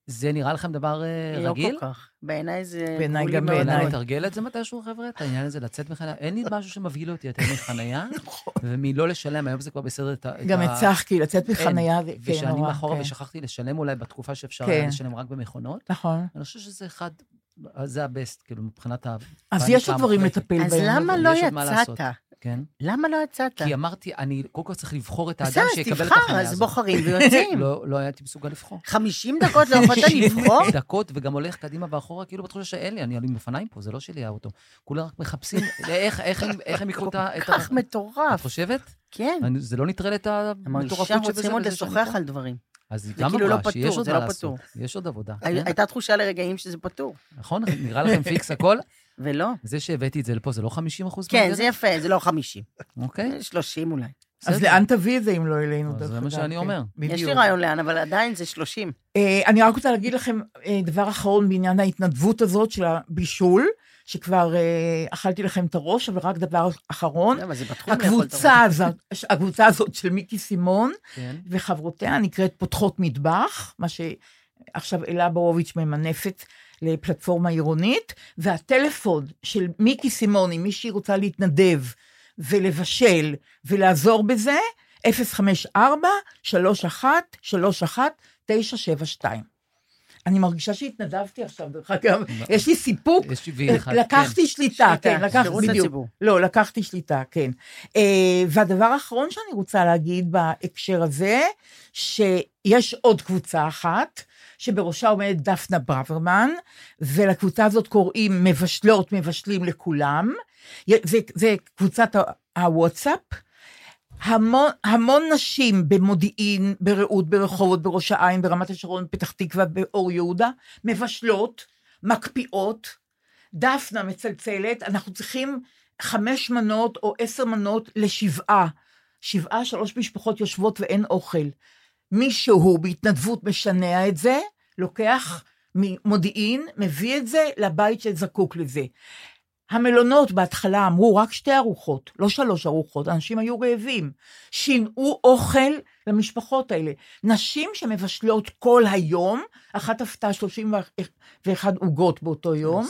F: זה נראה לכם דבר אה,
E: לא
F: רגיל?
E: כל כך. בעיניי זה...
B: בעיניי גם. בעיניי.
F: אולי נתרגל את זה מתישהו, חבר'ה? את העניין הזה, לצאת מחניה? אין לי משהו שמבהיל אותי יותר מחניה,
B: נכון.
F: ומלא לשלם, היום זה כבר בסדר. את ה-
B: גם את צחקי, לצאת מחנייה, זה כן,
F: ושאני מאחורה
B: כן.
F: ושכחתי לשלם אולי בתקופה שאפשר
B: כן.
F: היה לשלם רק במכונות.
B: נכון.
F: אני חושב שזה אחד, זה הבסט, כאילו, מבחינת ה...
B: אז יש עוד דברים. לטפל בהם.
E: אז למה לא. יצאת?
F: כן.
E: למה לא יצאת?
F: כי אמרתי, אני קודם כל צריך לבחור את האדם
E: בסדר, אז
F: שיקבל את
E: תבחר,
F: החניה
E: אז
F: הזאת.
E: בוחרים ויוצאים.
F: לא לא הייתי מסוגל לבחור.
E: 50 דקות לא יכולת לבחור?
F: דקות, וגם הולך קדימה ואחורה, כאילו בתחושה שאין לי, אני עם אופניים פה, זה לא שלי האוטו. כולם רק מחפשים איך- הם- יקחו את ה...
E: כל כך מטורף.
F: את חושבת?
E: כן.
F: זה לא נטרל את המטורפות שבזה.
E: רוצים עוד לשוחח? על דברים.
F: אז היא גם
E: כאילו לא
F: אמרה שיש
E: פתור,
F: עוד
E: זה
F: מה
E: לא
F: לעשות.
E: פתור.
F: יש עוד עבודה.
E: הי-
F: כן.
E: הייתה תחושה לרגעים שזה פתור,
F: נכון? נראה לכם פיקס הכל?
E: ולא.
F: זה שהבאתי את זה לפה, זה לא 50 אחוז
E: כן, זה יפה, זה לא 50.
F: אוקיי.
E: 30 אולי.
B: אז. לאן תביא את זה אם לא אלינו,
F: זה? מה שאני אומר.
E: יש לי. רעיון לאן, אבל עדיין זה 30.
B: אה, אני רק רוצה להגיד לכם אה, דבר אחרון בעניין ההתנדבות הזאת של הבישול, שכבר אה, אכלתי לכם את הראש, אבל רק דבר אחרון.
E: לאכול את
B: הקבוצה הזאת, הקבוצה הזאת של מיקי סימון
F: כן.
B: וחברותיה נקראת פותחות מטבח, מה שעכשיו אלה בורוביץ' ממנפת לפלטפורמה עירונית, והטלפון של מיקי סימון, אם מישהי רוצה להתנדב ולבשל ולעזור בזה, 054-31-31-972. אני מרגישה שהתנדבתי עכשיו, דרך אגב, יש לי סיפוק. לקחתי שליטה,
E: שליטה,
B: כן, לקחתי, בדיוק. לא, לקחתי שליטה, כן. אה, והדבר האחרון שאני רוצה להגיד בהקשר הזה, שיש עוד קבוצה אחת, שבראשה עומדת דפנה ברוורמן, ולקבוצה הזאת קוראים מבשלות, מבשלים לכולם. זה, זה קבוצת הוואטסאפ. המון, המון נשים במודיעין, ברעות, ברחובות, בראש העין, ברמת השרון, בפתח תקווה, באור יהודה, מבשלות, מקפיאות. דפנה מצלצלת, אנחנו צריכים חמש מנות או עשר מנות לשבעה. שבעה, שלוש משפחות יושבות ואין אוכל. מישהו בהתנדבות משנע את זה, לוקח ממודיעין, מביא את זה לבית שזקוק לזה. המלונות בהתחלה אמרו רק שתי ארוחות, לא שלוש ארוחות, אנשים היו רעבים. שינעו אוכל למשפחות האלה. נשים שמבשלות כל היום, אחת עשתה 31 עוגות באותו יום,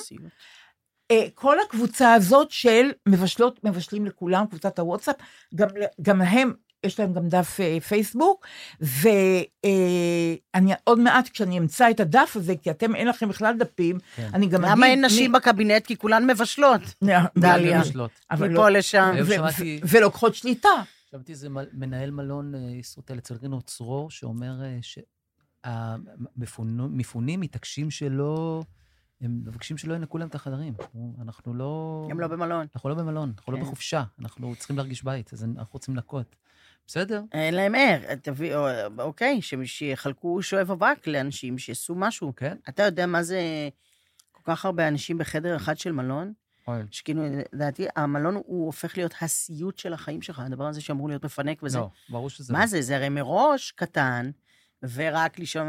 B: אה, כל הקבוצה הזאת של מבשלות, מבשלים לכולם, קבוצת הוואטסאפ, גם, גם להם, יש להם גם דף אה, פייסבוק, ואני עוד מעט, כשאני אמצא את הדף הזה, כי אתם אין לכם בכלל דפים,
F: כן.
B: אני גם אגיד...
E: למה אין
B: מי-
E: נשים בקבינט? כי כולן מבשלות.
B: דליה. אבל לא-
E: מפה לשם.
F: שמעתי-
B: ו- ולוקחות שליטה.
F: חשבתי איזה מנהל מלון אה, ישרוטל אצל רינו צרור, שאומר אה, שהמפונים מתעקשים שלא, הם מבקשים שלא ינקו להם את החדרים. אנחנו לא...
E: הם לא במלון.
F: אנחנו לא במלון, אנחנו לא
E: כן.
F: בחופשה, אנחנו צריכים להרגיש בית, אז אנחנו רוצים לנקות. בסדר?
E: אין להם ער. תביא, או- אוקיי, שיחלקו שואב אבק לאנשים, שיעשו משהו.
F: כן.
E: אתה יודע מה זה כל כך הרבה אנשים בחדר אחד של מלון? שכאילו, לדעתי, המלון הוא הופך להיות הסיוט של החיים שלך, הדבר הזה שאמור להיות מפנק וזה.
F: לא, ברור שזה...
E: מה זה? זה הרי מראש קטן, ורק לישון...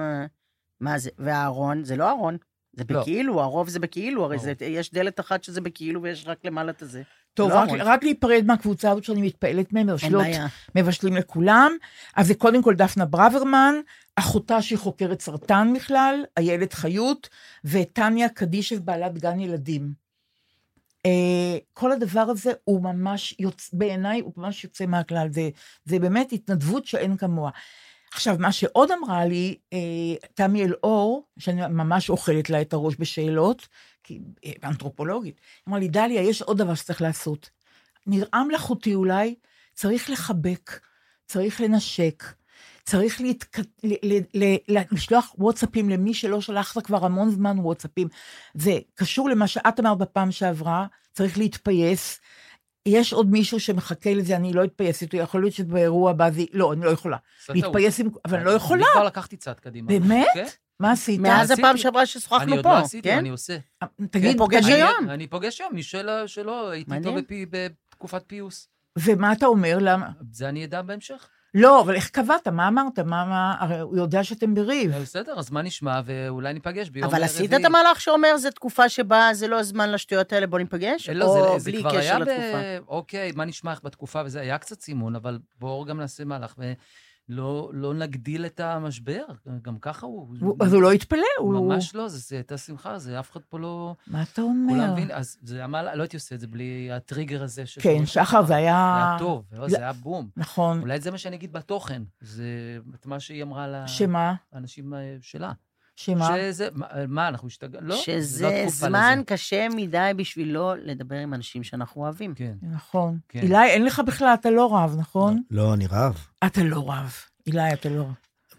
E: מה זה? והארון, זה לא ארון. זה
F: לא.
E: בכאילו, הרוב זה בכאילו, הרי זה. יש דלת אחת שזה בכאילו ויש רק למעלה את הזה.
B: טוב,
E: לא
B: רק,
E: המון.
B: רק להיפרד מהקבוצה הזאת שאני מתפעלת מהם, מבשלות. מבשלים לכולם. אז זה קודם כל דפנה ברוורמן, אחותה שהיא חוקרת סרטן בכלל, איילת חיות, וטניה קדישב, בעלת גן ילדים. אה, כל הדבר הזה הוא ממש, יוצ... בעיניי הוא ממש יוצא מהכלל, זה, זה באמת התנדבות שאין כמוה. עכשיו, מה שעוד אמרה לי, אה, תמי אלאור, שאני ממש אוכלת לה את הראש בשאלות, אנתרופולוגית, היא אמרה לי, דליה, יש עוד דבר שצריך לעשות. נראה מלאכותי אולי, צריך לחבק, צריך לנשק, צריך להתק... ל... ל... ל... לשלוח וואטסאפים למי שלא שלחת כבר המון זמן וואטסאפים. זה קשור למה שאת אמרת בפעם שעברה, צריך להתפייס. יש עוד מישהו שמחכה לזה, אני לא אתפייס איתו, יכול להיות שבאירוע הבא זה... לא, אני לא יכולה. להתפייס עם... אבל אני לא יכולה.
F: אני כבר לקחתי צעד קדימה.
B: באמת?
F: כן.
B: מה עשית?
E: מאז. הפעם שעברה
F: אני
E: ששוחחנו
F: עוד
E: פה,
F: לא עשיתי,
E: כן?
F: אני עושה.
B: תגיד,
E: הוא פוגש היום.
F: אני- אני פוגש היום, של- שלא, הייתי איתו בתקופת פיוס.
B: ומה אתה אומר? למה?
F: זה אני אדע בהמשך.
B: לא, אבל איך קבעת? מה אמרת? מה, מה, הרי הוא יודע שאתם בריב.
F: בסדר, אז מה נשמע, ואולי ניפגש ביום
E: אבל עשית
F: רביעי.
E: את המהלך שאומר, זו תקופה שבה זה לא הזמן לשטויות האלה, בוא ניפגש?
F: לא,
E: או
F: זה, זה
E: בלי
F: כבר
E: קשר
F: היה ב...
E: לתקופה?
F: אוקיי, מה נשמע איך בתקופה, וזה היה קצת סימון, אבל בואו גם נעשה מהלך. לא, לא נגדיל את המשבר, גם ככה הוא...
B: הוא אז הוא לא יתפלא,
F: הוא... ממש לא, זה הייתה שמחה, זה אף אחד פה לא...
B: מה אתה אומר? כולם מבין,
F: אז זה היה, לא הייתי עושה את זה בלי הטריגר הזה.
B: כן, שחר, זה היה...
F: זה היה טוב, זה היה בום.
B: נכון.
F: אולי זה מה שאני אגיד בתוכן, זה את מה שהיא אמרה לאנשים אה, שלה.
B: שמה?
F: שזה, מה, אנחנו השתגענו? לא,
E: שזה לא זמן לזה. קשה מדי בשביל לא לדבר עם אנשים שאנחנו אוהבים.
F: כן.
B: נכון. כן. אילי, אין לך בכלל, אתה לא רב, נכון?
D: לא, לא אני רב.
B: אתה לא רב. אילי, אתה לא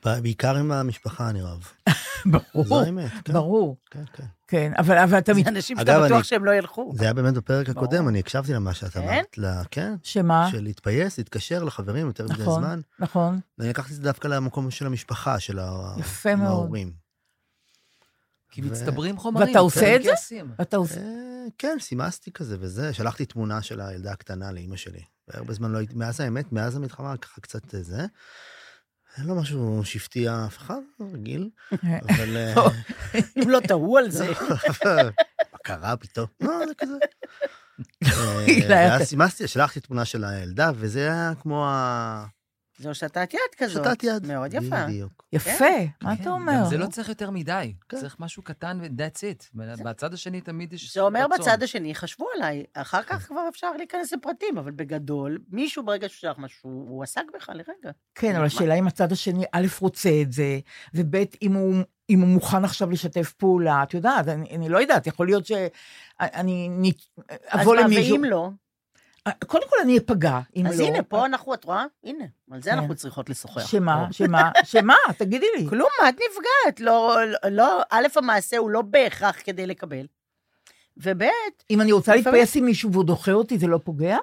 B: רב.
D: בעיקר עם המשפחה אני רב.
B: ברור.
D: זו האמת,
B: כן. ברור.
D: כן, כן.
B: כן, אבל, אבל אתה...
E: זה אנשים שאתה בטוח שהם לא ילכו.
D: זה היה באמת בפרק הקודם, אני הקשבתי למה שאת כן? אמרת. כן?
B: שמה?
D: של להתפייס, להתקשר לחברים יותר מדי
B: נכון,
D: זמן.
B: נכון.
D: ואני לקחתי את זה דווקא למקום של המשפחה, של
B: ההורים.
F: כי מצטברים חומרים.
B: ואתה עושה את זה? אתה עושה...
D: אה, כן, סימסתי כזה וזה. שלחתי תמונה של הילדה הקטנה לאימא שלי. הרבה זמן לא הייתי, מאז האמת, מאז המלחמה, ככה קצת אה, זה. אין לו משהו שהפתיע אף אחד, רגיל, אבל... אה,
E: אם לא טעו על זה.
D: מה קרה פתאום? לא, זה כזה. ואז סימסתי, שלחתי תמונה של הילדה, וזה היה כמו ה...
E: זו שתת יד כזאת.
D: שתת יד.
E: מאוד יפה.
D: בדיוק.
B: יפה, כן. מה אתה אומר?
F: זה לא צריך יותר מדי. כן. צריך משהו קטן ו-that's it. בצד השני תמיד יש
E: זה אומר בצד השני, חשבו עליי, אחר כך כבר אפשר להיכנס לפרטים, אבל בגדול, מישהו ברגע שהוא שלח משהו, הוא עסק בך לרגע.
B: כן, אבל השאלה אם הצד השני, א', רוצה את זה, וב', אם הוא... אם הוא מוכן עכשיו לשתף פעולה, את יודעת, אני, אני לא יודעת, יכול להיות שאני
E: אבוא למישהו... אז מה, ואם לא?
B: קודם כל אני אפגע, אם
E: לא... אז הנה, פה אנחנו, את רואה? הנה, על זה כן. אנחנו צריכות לשוחח.
B: שמה? שמה? שמה? תגידי לי.
E: כלום, מה את נפגעת? לא, לא, א', המעשה הוא לא בהכרח כדי לקבל, וב',
B: אם אני רוצה להתפייס עם מישהו והוא דוחה אותי, זה לא פוגע?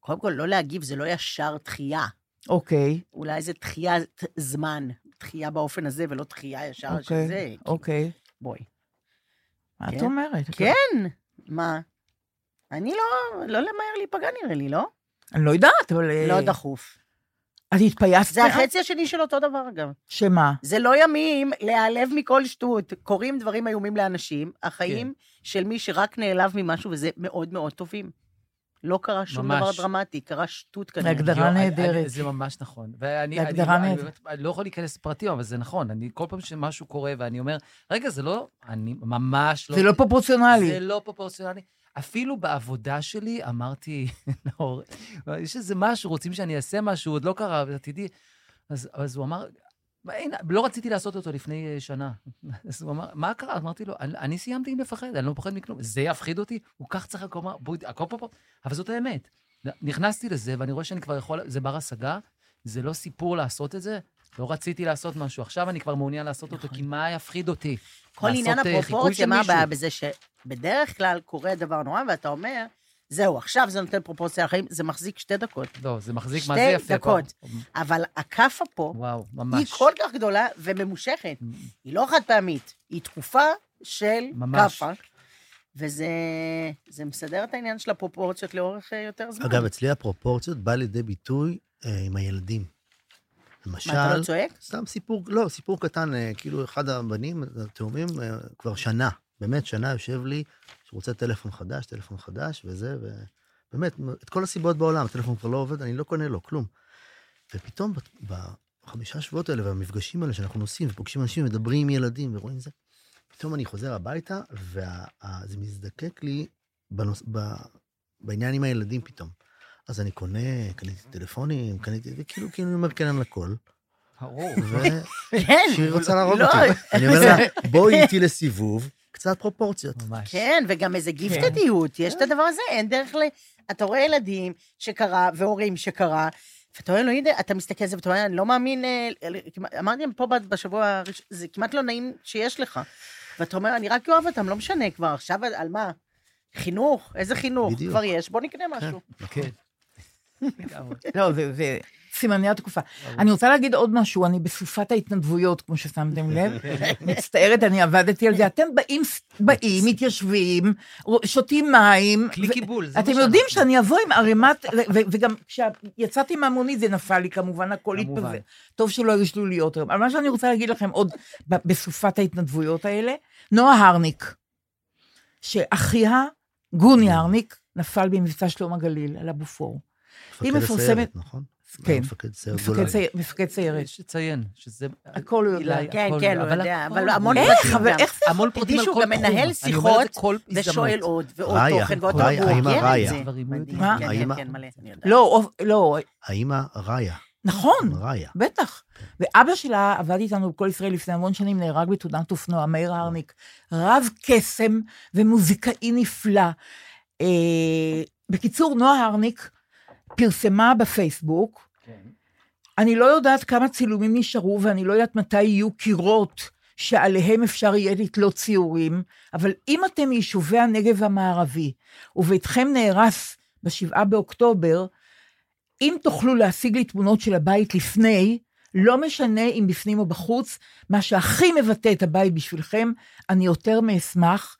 E: קודם כל, לא להגיב, זה לא ישר דחייה.
B: אוקיי.
E: אולי זה דחיית זמן, דחייה באופן הזה, ולא דחייה ישר של אוקיי, זה.
B: אוקיי.
E: בואי.
B: מה את אומרת?
E: כן, מה? אני לא, לא למהר להיפגע נראה לי, לא?
B: אני לא יודעת, אבל... אה,
E: לא דחוף.
B: אז התפייסת?
E: זה החצי השני של אותו דבר, אגב.
B: שמה?
E: זה לא ימים להיעלב מכל שטות. קורים דברים איומים לאנשים, החיים כן. של מי שרק נעלב ממשהו, וזה מאוד מאוד טובים. לא קרה שום ממש. דבר דרמטי, קרה שטות כנראה.
B: הגדרה נהדרת.
F: זה ממש נכון. ואני הגדרה נהדרת. אני, אני, אני לא יכול להיכנס לפרטים, אבל זה נכון. אני, כל פעם שמשהו קורה ואני אומר, רגע, זה לא, אני ממש לא...
B: זה לא פרופורציונלי.
F: זה לא פרופורציונלי. אפילו בעבודה שלי אמרתי, לא, יש איזה משהו, רוצים שאני אעשה משהו, עוד לא קרה, ותדעי. אז, אז הוא אמר, אין, לא רציתי לעשות אותו לפני אה, שנה. אז הוא אמר, מה קרה? אמרתי לו, אני, אני סיימתי עם לפחד, אני לא מפחד מכלום. זה יפחיד אותי? הוא כך צריך לקום, בואי, הכל פה פה. אבל זאת האמת. נכנסתי לזה, ואני רואה שאני כבר יכול, זה בר השגה, זה לא סיפור לעשות את זה. לא רציתי לעשות משהו, עכשיו אני כבר מעוניין לעשות אותו, כי מה יפחיד אותי?
E: כל עניין אה, הפרופורציה, מה הבעיה בזה שבדרך כלל קורה דבר נורא, ואתה אומר, זהו, עכשיו זה נותן פרופורציה לחיים, זה מחזיק שתי דקות.
F: לא, זה מחזיק, מה זה יפה
E: שתי דקות. אבל הכאפה פה,
F: וואו, ממש.
E: היא כל כך גדולה וממושכת. היא לא חד פעמית, היא תקופה של. כאפה. וזה מסדר את העניין של הפרופורציות לאורך אה, יותר זמן.
D: אגב, אצלי הפרופורציות בא לידי ביטוי אה, עם הילדים.
E: למשל... מה, אתה לא צועק?
D: סתם סיפור, לא, סיפור קטן, אה, כאילו אחד הבנים, התאומים, אה, כבר שנה, באמת שנה יושב לי, שרוצה טלפון חדש, טלפון חדש וזה, ובאמת, את כל הסיבות בעולם, הטלפון כבר לא עובד, אני לא קונה לו כלום. ופתאום בחמישה שבועות האלה והמפגשים האלה שאנחנו נוסעים ופוגשים אנשים, מדברים עם ילדים ורואים זה, פתאום אני חוזר הביתה, וזה מזדקק לי בנוס, ב, בעניין עם הילדים פתאום. אז אני קונה, קניתי טלפונים, קניתי, וכאילו, כאילו אני אומר כן על הכל.
F: ברור.
D: ושהיא רוצה להרוג לא. אותי. אני אומר לה, בואי איתי לסיבוב, קצת פרופורציות.
E: ממש. כן, וגם איזה גיפטדיות, יש את הדבר הזה, אין דרך ל... אתה רואה ילדים שקרה, והורים שקרה, ואתה אומר, לא יודע, אתה מסתכל על זה ואתה אומר, אני לא מאמין, אה, אמרתי להם פה בשבוע, זה כמעט לא נעים שיש לך. ואתה אומר, אני רק אוהב אותם, לא משנה כבר, עכשיו על מה? חינוך? איזה חינוך? כבר יש, בוא נקנה משהו.
F: כן.
B: לא, זה סימני התקופה. אני רוצה להגיד עוד משהו, אני בסופת ההתנדבויות, כמו ששמתם לב. מצטערת, אני עבדתי על זה. אתם באים, באים, מתיישבים, שותים מים.
F: כלי קיבול,
B: זה מה אתם יודעים שאני אבוא עם ערימת, וגם כשיצאתי מהמונית זה נפל לי כמובן, הכל התפזר. טוב שלא היו שלוליות היום. אבל מה שאני רוצה להגיד לכם עוד בסופת ההתנדבויות האלה, נועה הרניק, שאחיה, גוני הרניק, נפל במבצע שלום הגליל, על הבופור.
D: היא מפרסמת... נכון?
B: כן.
D: מפקד סיירת
B: מפקד
D: גולני.
B: מפקד סיירת.
F: יש לציין שזה...
B: הכל הוא יודע.
E: כן, כן, הוא
F: אבל
E: יודע, אבל המון.
B: איך? אבל איך זה...
F: המון פרטים על כל תחום.
E: גם מנהל שיחות. ושואל עוד ועוד
D: ראיה,
E: תוכן ועוד
D: ראיה,
E: תוכן.
D: האמא ראיה.
B: מה?
E: כן, כן,
D: האמא-
E: כן, מלא, אני יודעת.
B: לא, לא,
D: האמא ראיה.
B: נכון,
D: ראיה.
B: בטח. ואבא שלה עבד איתנו בכל ישראל לפני המון שנים, נהרג בתאונת אופנוע, מאיר הרניק. רב קסם ומוזיקאי נפלא. אה, בקיצור, נועה הרניק פרסמה בפייסבוק, אני לא יודעת כמה צילומים נשארו, ואני לא יודעת מתי יהיו קירות שעליהם אפשר יהיה לתלות ציורים, אבל אם אתם מיישובי הנגב המערבי, וביתכם נהרס בשבעה באוקטובר, אם תוכלו להשיג לי תמונות של הבית לפני, לא משנה אם בפנים או בחוץ, מה שהכי מבטא את הבית בשבילכם, אני יותר מאשמח,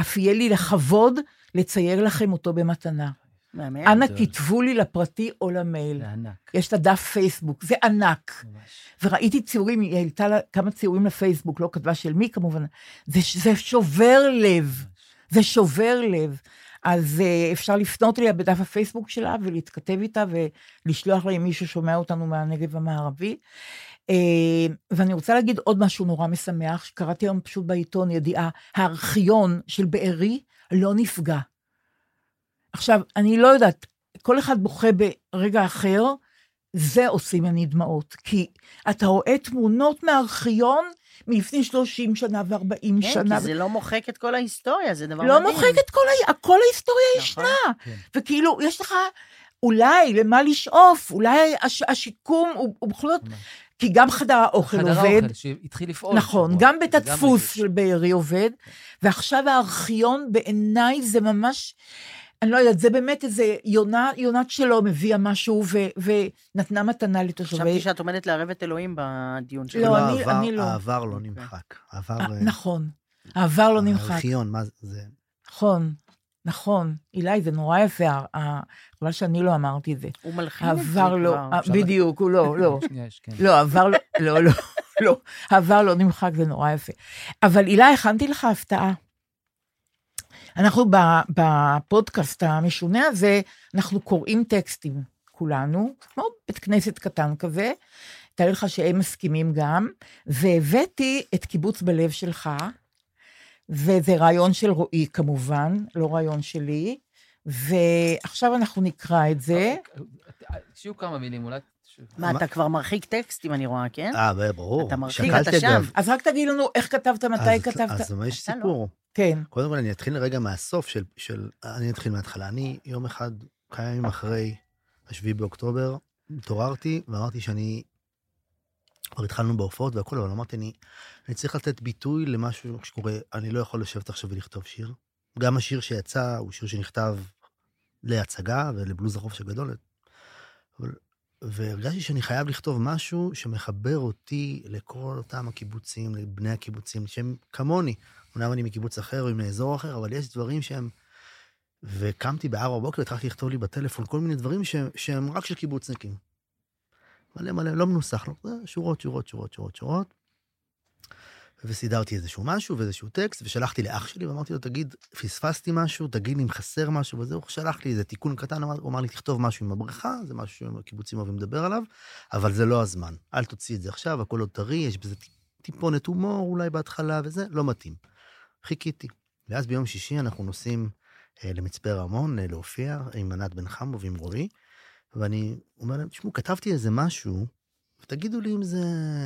B: אף יהיה לי לכבוד לצייר לכם אותו במתנה.
E: מהמם.
B: אנא. כתבו לי לפרטי או למייל.
F: זה ענק.
B: יש את הדף פייסבוק, זה ענק.
F: ממש.
B: וראיתי ציורים, היא העלתה לה כמה ציורים לפייסבוק, לא כתבה של מי כמובן. זה, זה שובר לב, זה שובר לב. אז uh, אפשר לפנות אליה בדף הפייסבוק שלה ולהתכתב איתה ולשלוח לה אם מישהו שומע אותנו מהנגב המערבי. Uh, ואני רוצה להגיד עוד משהו נורא משמח, שקראתי היום פשוט בעיתון ידיעה, הארכיון של בארי לא נפגע. עכשיו, אני לא יודעת, כל אחד בוכה ברגע אחר, זה עושים אני דמעות. כי אתה רואה תמונות מהארכיון מלפני 30 שנה ו-40
E: כן,
B: שנה.
E: כי זה לא מוחק את כל ההיסטוריה, זה דבר
B: לא
E: מדהים.
B: מוחק את כל, ה... כל ההיסטוריה
E: נכון.
B: ישנה.
F: כן.
B: וכאילו, יש לך אולי למה לשאוף, אולי הש... השיקום הוא, הוא בכל זאת,
F: ממש.
B: כי גם חדר האוכל
F: חדר
B: עובד.
F: האוכל שהתחיל לפעול.
B: נכון,
F: השבוע.
B: גם בית הדפוס. של בארי עובד, ועכשיו הארכיון בעיניי זה ממש, אני לא יודעת, זה באמת איזה יונה, יונת שלום הביאה משהו ו, ונתנה מתנה לתושבי...
E: חשבתי שאת עומדת לערב את אלוהים בדיון
B: לא,
E: שלנו.
B: אני-
D: העבר-
B: אני לא.
D: העבר לא נמחק. העבר...
B: אה,
D: אה,
B: נכון, העבר לא נמחק.
D: הארכיון, מה זה-.
B: נכון, נכון. אילי, זה נורא יפה, חבל שאני לא אמרתי את זה.
E: הוא מלחין את זה
B: לא,
E: כבר.
B: אה,
F: אפשר
B: בדיוק, הוא לא, לא.
F: כן.
B: לא, העבר לא, לא, לא, לא, העבר לא נמחק, זה נורא יפה. אבל הילה, הכנתי לך הפתעה. אנחנו בפודקאסט המשונה הזה, אנחנו קוראים טקסטים, כולנו, כמו בית כנסת קטן כזה, תאר לך שהם מסכימים גם, והבאתי את קיבוץ בלב שלך, וזה רעיון של רועי כמובן, לא רעיון שלי, ועכשיו אנחנו נקרא את זה.
F: שיהיו כמה מילים, אולי...
E: מה, אתה כבר מרחיק טקסטים, אני רואה, כן?
D: אה, ברור.
E: אתה מרחיק, אתה שם.
B: אז רק תגיד לנו איך כתבת, מתי
D: אז-
B: כתבת.
D: אז יש
E: לא.
D: סיפור.
B: כן.
D: קודם כל, אני אתחיל רגע מהסוף של, של... אני אתחיל מההתחלה. אני יום אחד, כמה ימים אחרי השביעי באוקטובר, התעוררתי ואמרתי שאני... כבר התחלנו בהופעות והכול, אבל אמרתי, אני, אני צריך לתת ביטוי למשהו שקורה, אני לא יכול לשבת עכשיו ולכתוב שיר. גם השיר שיצא הוא שיר שנכתב להצגה ולבלוז החופש הגדול. אבל, והרגשתי שאני חייב לכתוב משהו שמחבר אותי לכל אותם הקיבוצים, לבני הקיבוצים, שהם כמוני. אומנם אני מקיבוץ אחר או מאזור אחר, אבל יש דברים שהם... וקמתי בארבע בבוקר, התחלתי לכתוב לי בטלפון כל מיני דברים שהם, שהם רק של קיבוצניקים. מלא מלא, לא מנוסח, לא, זה שורות, שורות, שורות, שורות, שורות. וסידרתי איזשהו משהו ואיזשהו טקסט, ושלחתי לאח שלי ואמרתי לו, תגיד, פספסתי משהו, תגיד לי אם חסר משהו וזהו, שלח לי איזה תיקון קטן, הוא אמר לי, תכתוב משהו עם הבריכה, זה משהו שהקיבוצים אוהבים לדבר עליו, אבל זה לא הזמן. אל תוציא את זה עכשיו, הכל עוד טרי, יש בזה טיפונת הומור אולי בהתחלה וזה, לא מתאים. חיכיתי. ואז ביום שישי אנחנו נוסעים אה, למצפה רמון אה, להופיע עם ענת בן חמו ועם רועי, ואני אומר להם, תשמעו, כתבתי איזה משהו, ותגידו לי אם זה,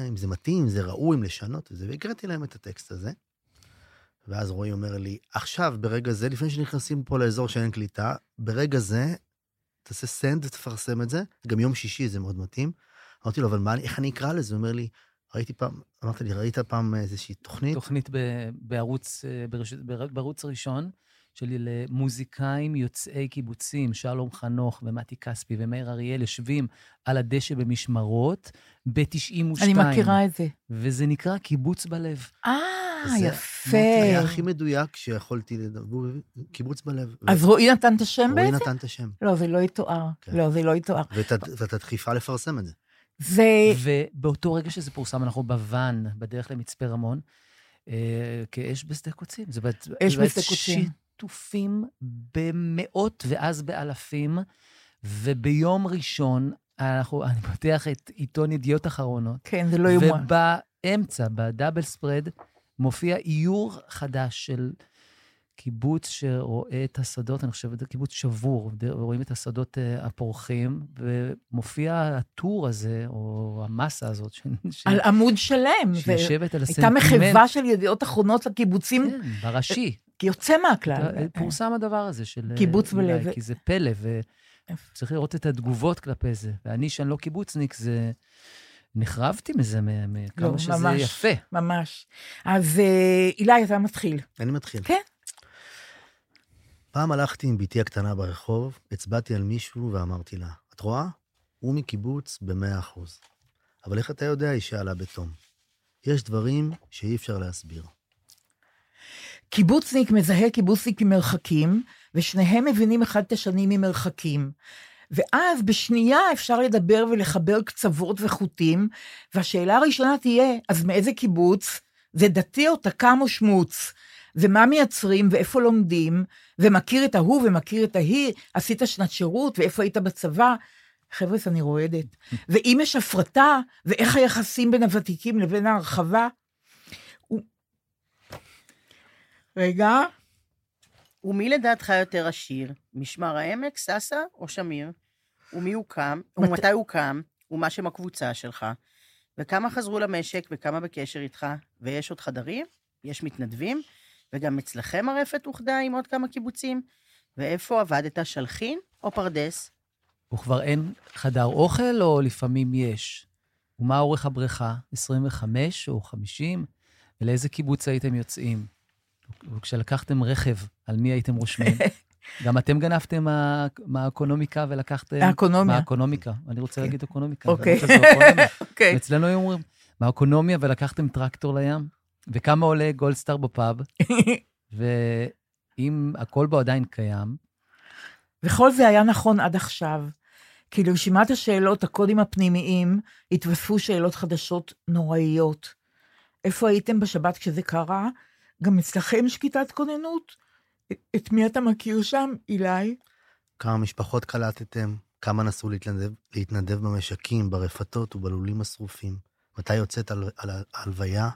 D: אם זה מתאים, אם זה ראוי, אם לשנות וזה, והקראתי להם את הטקסט הזה. ואז רועי אומר לי, עכשיו, ברגע זה, לפני שנכנסים פה לאזור שאין קליטה, ברגע זה, תעשה סנד, תפרסם את זה, גם יום שישי זה מאוד מתאים. אמרתי לו, אבל מה, איך אני אקרא לזה? הוא אומר לי, ראיתי פעם, אמרת לי, ראית פעם איזושהי תוכנית?
F: תוכנית ב- בערוץ, אה, ברש- בר- בערוץ הראשון, שלי למוזיקאים יוצאי קיבוצים, שלום חנוך ומתי כספי ומאיר אריאל יושבים על הדשא במשמרות ב-92.
B: אני מכירה את זה.
F: וזה נקרא קיבוץ בלב.
B: אה,
D: זה
B: יפה.
D: היה הכי מדויק שיכולתי לדבר, קיבוץ בלב.
B: אז רועי נתן את השם
D: רועי
B: בעצם?
D: נתן את השם.
B: לא, זה לא יתואר.
D: כן.
B: לא, זה לא יתואר.
D: ואת הדחיפה לפרסם את זה.
B: זה...
F: ובאותו רגע שזה פורסם, אנחנו בוואן, בדרך למצפה רמון, אה, כאש בשדה קוצים. זה באמת-
B: אש
F: זה
B: בשדה קוצים.
F: שיתופים במאות ואז באלפים, וביום ראשון אנחנו, אני פותח את עיתון ידיעות אחרונות.
B: כן, זה לא יאומן.
F: ובאמצע, בדאבל ספרד, מופיע איור חדש של קיבוץ שרואה את השדות, אני חושב, זה קיבוץ שבור, ורואים את השדות uh, הפורחים, ומופיע הטור הזה, או המסה הזאת. ש...
B: על עמוד שלם.
F: שיושבת ו... על הסנטימנט.
B: הייתה מחווה של ידיעות אחרונות לקיבוצים.
F: כן, בראשי.
B: יוצא מהכלל.
F: פורסם הדבר הזה של...
B: קיבוץ בלב.
F: כי זה פלא, וצריך לראות את התגובות כלפי זה. ואני, שאני לא קיבוצניק, זה... נחרבתי מזה, מכמה לא, שזה ממש, יפה.
B: ממש. אז אה, אילי, אתה מתחיל.
D: אני מתחיל.
B: כן.
D: פעם הלכתי עם בתי הקטנה ברחוב, הצבעתי על מישהו ואמרתי לה, את רואה? הוא מקיבוץ במאה אחוז. אבל איך אתה יודע, היא שאלה בתום. יש דברים שאי אפשר להסביר.
B: קיבוצניק מזהה קיבוצניק ממרחקים, ושניהם מבינים אחד את השני ממרחקים. ואז בשנייה אפשר לדבר ולחבר קצוות וחוטים, והשאלה הראשונה תהיה, אז מאיזה קיבוץ? זה דתי או תקם או שמוץ? ומה מייצרים ואיפה לומדים, ומכיר את ההוא ומכיר את ההיא, עשית שנת שירות ואיפה היית בצבא. חבר'ה, אני רועדת. ואם יש הפרטה, ואיך היחסים בין הוותיקים לבין ההרחבה. רגע.
E: ומי לדעתך יותר עשיר, משמר העמק, סאסא או שמיר? ומי הוקם, מת... ומתי הוקם, ומה שם הקבוצה שלך? וכמה חזרו למשק וכמה בקשר איתך? ויש עוד חדרים? יש מתנדבים? וגם אצלכם הרפת אוחדה עם עוד כמה קיבוצים? ואיפה עבדת, שלחין או פרדס?
F: וכבר אין חדר אוכל, או לפעמים יש? ומה אורך הבריכה? 25 או 50? ולאיזה קיבוץ הייתם יוצאים? וכשלקחתם רכב, על מי הייתם רושמים? גם אתם גנבתם מהאקונומיקה ולקחתם...
B: מהאקונומיה.
F: מהאקונומיקה. אני רוצה להגיד אקונומיקה.
B: אוקיי.
F: אוקיי. אצלנו היו אומרים, מהאקונומיה ולקחתם טרקטור לים? וכמה עולה גולדסטאר בפאב? ואם הכל בו עדיין קיים...
B: וכל זה היה נכון עד עכשיו. כי לרשימת השאלות, הקודים הפנימיים, התווספו שאלות חדשות נוראיות. איפה הייתם בשבת כשזה קרה? גם אצלכם שקיטת כוננות? את מי אתה מכיר שם, אילי?
D: כמה משפחות קלטתם? כמה נסו להתנדב, להתנדב במשקים, ברפתות ובלולים השרופים? מתי יוצאת על, על ההלוויה?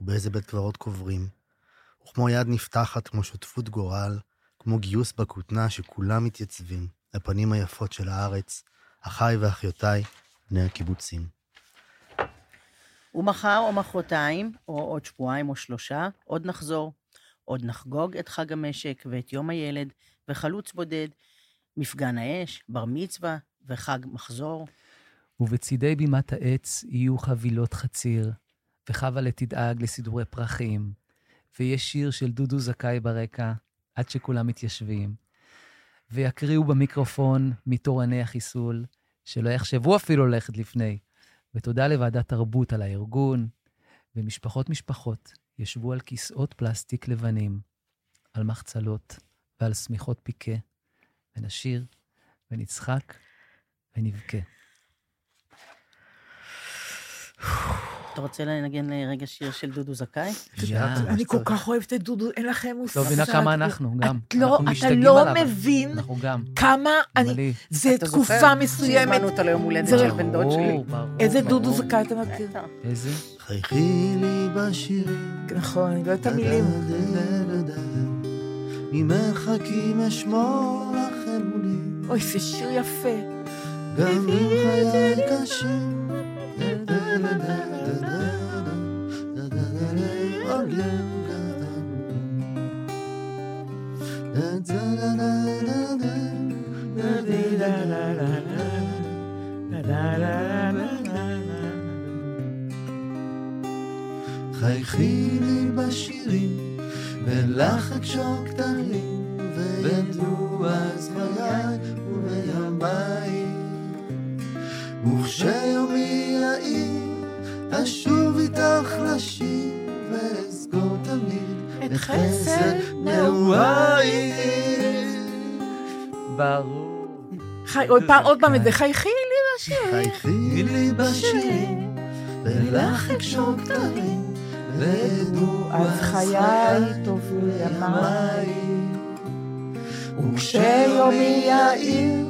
D: ובאיזה בית קברות קוברים? וכמו יד נפתחת, כמו שותפות גורל, כמו גיוס בכותנה שכולם מתייצבים, לפנים היפות של הארץ, אחיי ואחיותיי, בני הקיבוצים.
E: ומחר או מחרתיים, או עוד שבועיים או שלושה, עוד נחזור. עוד נחגוג את חג המשק ואת יום הילד, וחלוץ בודד, מפגן האש, בר מצווה וחג מחזור.
F: ובצידי בימת העץ יהיו חבילות חציר, וחווה תדאג לסידורי פרחים, ויש שיר של דודו זכאי ברקע, עד שכולם מתיישבים. ויקריאו במיקרופון מתורני החיסול, שלא יחשבו אפילו ללכת לפני. ותודה לוועדת תרבות על הארגון, ומשפחות משפחות ישבו על כיסאות פלסטיק לבנים, על מחצלות ועל שמיכות פיקה, ונשיר, ונצחק, ונבכה.
E: אתה רוצה לנגן לרגע שיר של דודו זכאי?
B: אני כל כך אוהבת את דודו, אין לכם מושג.
F: לא מבינה כמה אנחנו, גם.
B: לא, אתה לא מבין כמה אני... זו תקופה מסוימת.
E: הזמנו אותו ליום הולדת של בן דוד שלי.
B: איזה דודו זכאי אתה מכיר?
F: איזה?
C: חייכי לי בשיר.
B: נכון, אני לא יודעת את המילים.
C: ממרחקים אשמור לכם מולי.
B: אוי, זה שיר יפה.
C: גם אם חיי קשים. חייכי לי בשירים, ולך אקשור כתרים, וידעו אז חיי ובימיי. וכשיומי יאיר, אשוב איתך לשיר, ואזכור תמיד את חסד נעוריי.
F: ברור.
B: עוד פעם, עוד פעם את זה, חייכי
C: חייכי לי בשירים, ולך אקשור כתרים.
B: וידעו אז חיי טוב ימיי.
C: וכשיומי יאיר,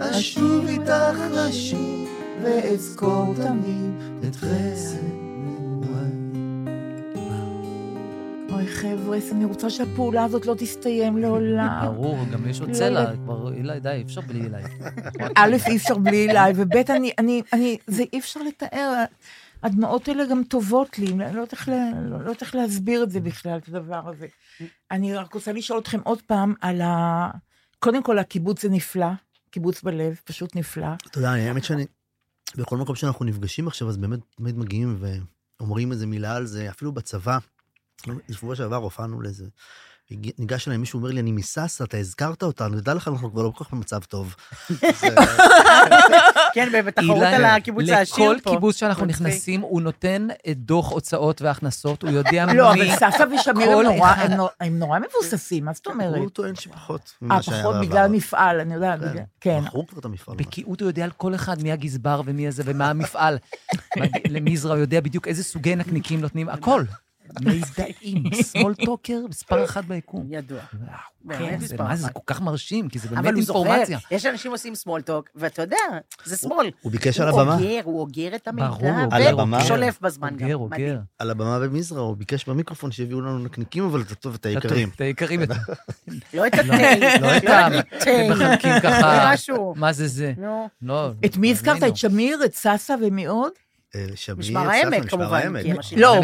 C: אשוב איתך לשיר, ואזכור תמיד את חסד
B: חבר'ה, אני רוצה שהפעולה הזאת לא תסתיים לעולם.
F: ברור, גם יש עוד
B: לא
F: צלע. כבר, אילי, די, אי אפשר בלי אילי.
B: א', אי אפשר בלי אליי, וב', אני, אני, אני, זה אי אפשר לתאר. הדמעות האלה גם טובות לי, אני לא יודעת איך, לה- לא יודעת איך להסביר את זה בכלל, את הדבר הזה. אני רק רוצה לשאול אתכם עוד פעם על ה... קודם כל, הקיבוץ זה נפלא, קיבוץ בלב, פשוט נפלא.
D: אתה יודע, האמת שאני, בכל מקום שאנחנו נפגשים עכשיו, אז באמת תמיד מגיעים ואומרים איזה מילה על זה, אפילו בצבא. בשבוע שעבר הופענו לאיזה... הגיע- ניגש אליי מישהו, אומר לי, אני מסאסא, אתה הזכרת אותנו, נדע לך, אנחנו כבר לא כל כך במצב טוב.
E: כן, בתחרות על הקיבוץ העשיר
F: לכל
E: פה.
F: קיבוץ שאנחנו
E: מצחיק.
F: נכנסים, הוא נותן את דוח הוצאות והכנסות, הוא יודע
B: לא,
F: מי...
B: אבל סבתא ושמיר הם נורא- מבוססים, מה זאת אומרת?
D: הוא טוען שפחות
B: אה,
D: ממה שהיה
B: פחות. בגלל מפעל, אני יודעת,
D: כן.
B: בגלל- כן.
D: מכרו כבר את המפעל.
F: בקיאות הוא יודע על כל אחד, מי הגזבר ומי הזה ומה המפעל. למזרע הוא יודע בדיוק איזה סוגי נקניקים נותנים, הכל. מידעים, סמולטוקר, מספר אחת ביקום.
E: ידוע.
F: כן, מה זה, זה. כל כך מרשים, כי זה באמת
E: אבל הוא זוכר,
F: אינפורמציה.
E: יש אנשים עושים סמולטוק, ואתה יודע, זה שמאל.
D: הוא ביקש על
E: הוא
D: הבמה,
E: אוגר, הוא אוגר את המידע,
F: הוא.
E: ושולף בזמן גם.
F: אוגר. אוגר.
D: על הבמה במזרע, הוא ביקש במיקרופון שיביאו לנו נקניקים, אבל את הטוב, את היקרים.
F: את היקרים. את-
E: לא את התה,
F: לא את ה...
E: תה.
F: מחלקים ככה. מה זה זה?
E: נו,
F: לא.
B: את מי הזכרת? את שמיר, את ססה ומי עוד?
D: אה, שמיר,
E: משמר העמק, כמובן.
B: לא,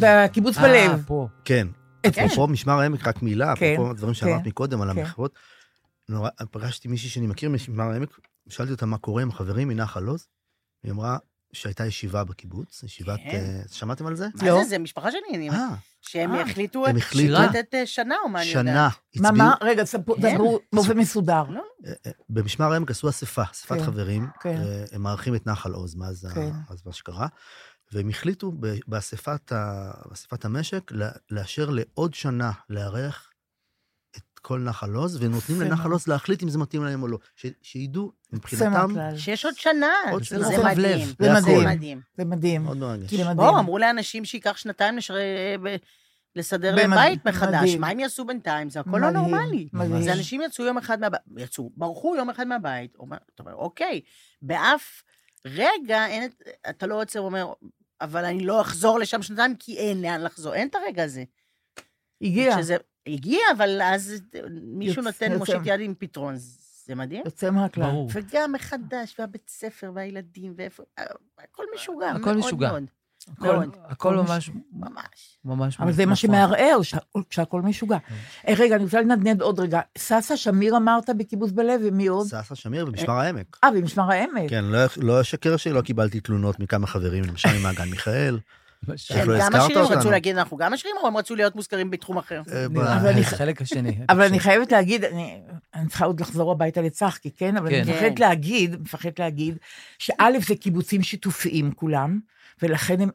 B: בקיבוץ
F: אה,
B: בלב.
F: פה.
D: כן.
B: כן.
D: אפרופו משמר העמק, רק מילה,
B: כן,
D: אפרופו הדברים שאמרת מקודם על. המחוות. נורא, פגשתי מישהי שאני מכיר משמר העמק, שאלתי אותה מה קורה עם החברים מנחל עוז, היא אמרה שהייתה ישיבה בקיבוץ, ישיבת...
E: כן.
D: אה, שמעתם על זה?
E: מה
B: לא.
E: זה, זה משפחה שלי, אני-
D: אה,
E: שהם
B: אה.
E: החליטו
D: הם
E: את-
D: החליטו-
E: לתת שנה, או מה אני יודעת.
D: שנה.
B: מה,
D: הצביעו-
B: מה? רגע. דברו באופן מסודר.
D: במשמר העמק עשו אספה, אספת
B: כן,
D: חברים,
B: כן.
D: הם מארחים את נחל עוז מאז
B: כן.
D: אז מה שקרה, והם החליטו באספת ה- באספת המשק לאשר לעוד שנה לארח את כל נחל עוז, ונותנים לנחל. עוז להחליט אם זה מתאים להם או לא. ש- שידעו, מבחינתם.
E: שיש עוד שנה.
D: עוד
E: זה
D: שנה.
F: רוחב
E: מדהים.
F: לב.
B: זה מדהים.
E: מדהים.
B: זה מדהים.
D: מאוד מרגש.
B: כי זה מדהים.
E: בואו, אמרו לאנשים שייקח שנתיים לשר- ב- לסדר להם בית מחדש.
B: מדהים.
E: מה הם יעשו בינתיים? זה הכל לא נורמלי.
B: מדהים.
E: זה אנשים יצאו יום אחד מהבית, יצאו, ברחו יום אחד מהבית. אתה אומר, אוקיי, באף רגע אין, את- אתה לא עוצר ואומר, אבל אני לא אחזור לשם שנתיים, כי אין לאן לחזור. אין את הרגע הזה.
B: הגיע,
E: שזה הגיע, אבל אז מישהו נותן. מושיט יד עם פתרון. זה מדהים.
B: יוצא מהכלל.
F: ברור.
E: וגם מחדש, והבית ספר, והילדים, ואיפה... הכל משוגע,
F: הכל משוגע.
E: מאוד.
F: הכל-
E: מאוד.
F: הכל ממש,
E: ממש.
F: ממש...
B: אבל זה מה
F: מופרך.
B: שמערער, שה- כשהכול משוגע. אה, רגע, אני רוצה לנדנד עוד רגע. ססה שמיר אמרת בקיבוץ בלב, ומי עוד?
D: ססה שמיר במשמר העמק.
B: אה, במשמר העמק.
D: כן, לא- לא אשקר שלא קיבלתי תלונות מכמה חברים, למשל ממעגן מיכאל. לא
E: גם עשירים רצו? להגיד, אנחנו גם עשירים, או הם רצו להיות מוזכרים בתחום אחר?
D: אה,
F: החלק השני.
B: אבל אני חייבת להגיד, אני, אני צריכה עוד לחזור הביתה לצחקי, כן? אבל אני
F: כן.
B: מפחדת
E: כן.
B: להגיד, מפחדת להגיד, שא' זה קיבוצים שיתופיים כולם, ולכן הם,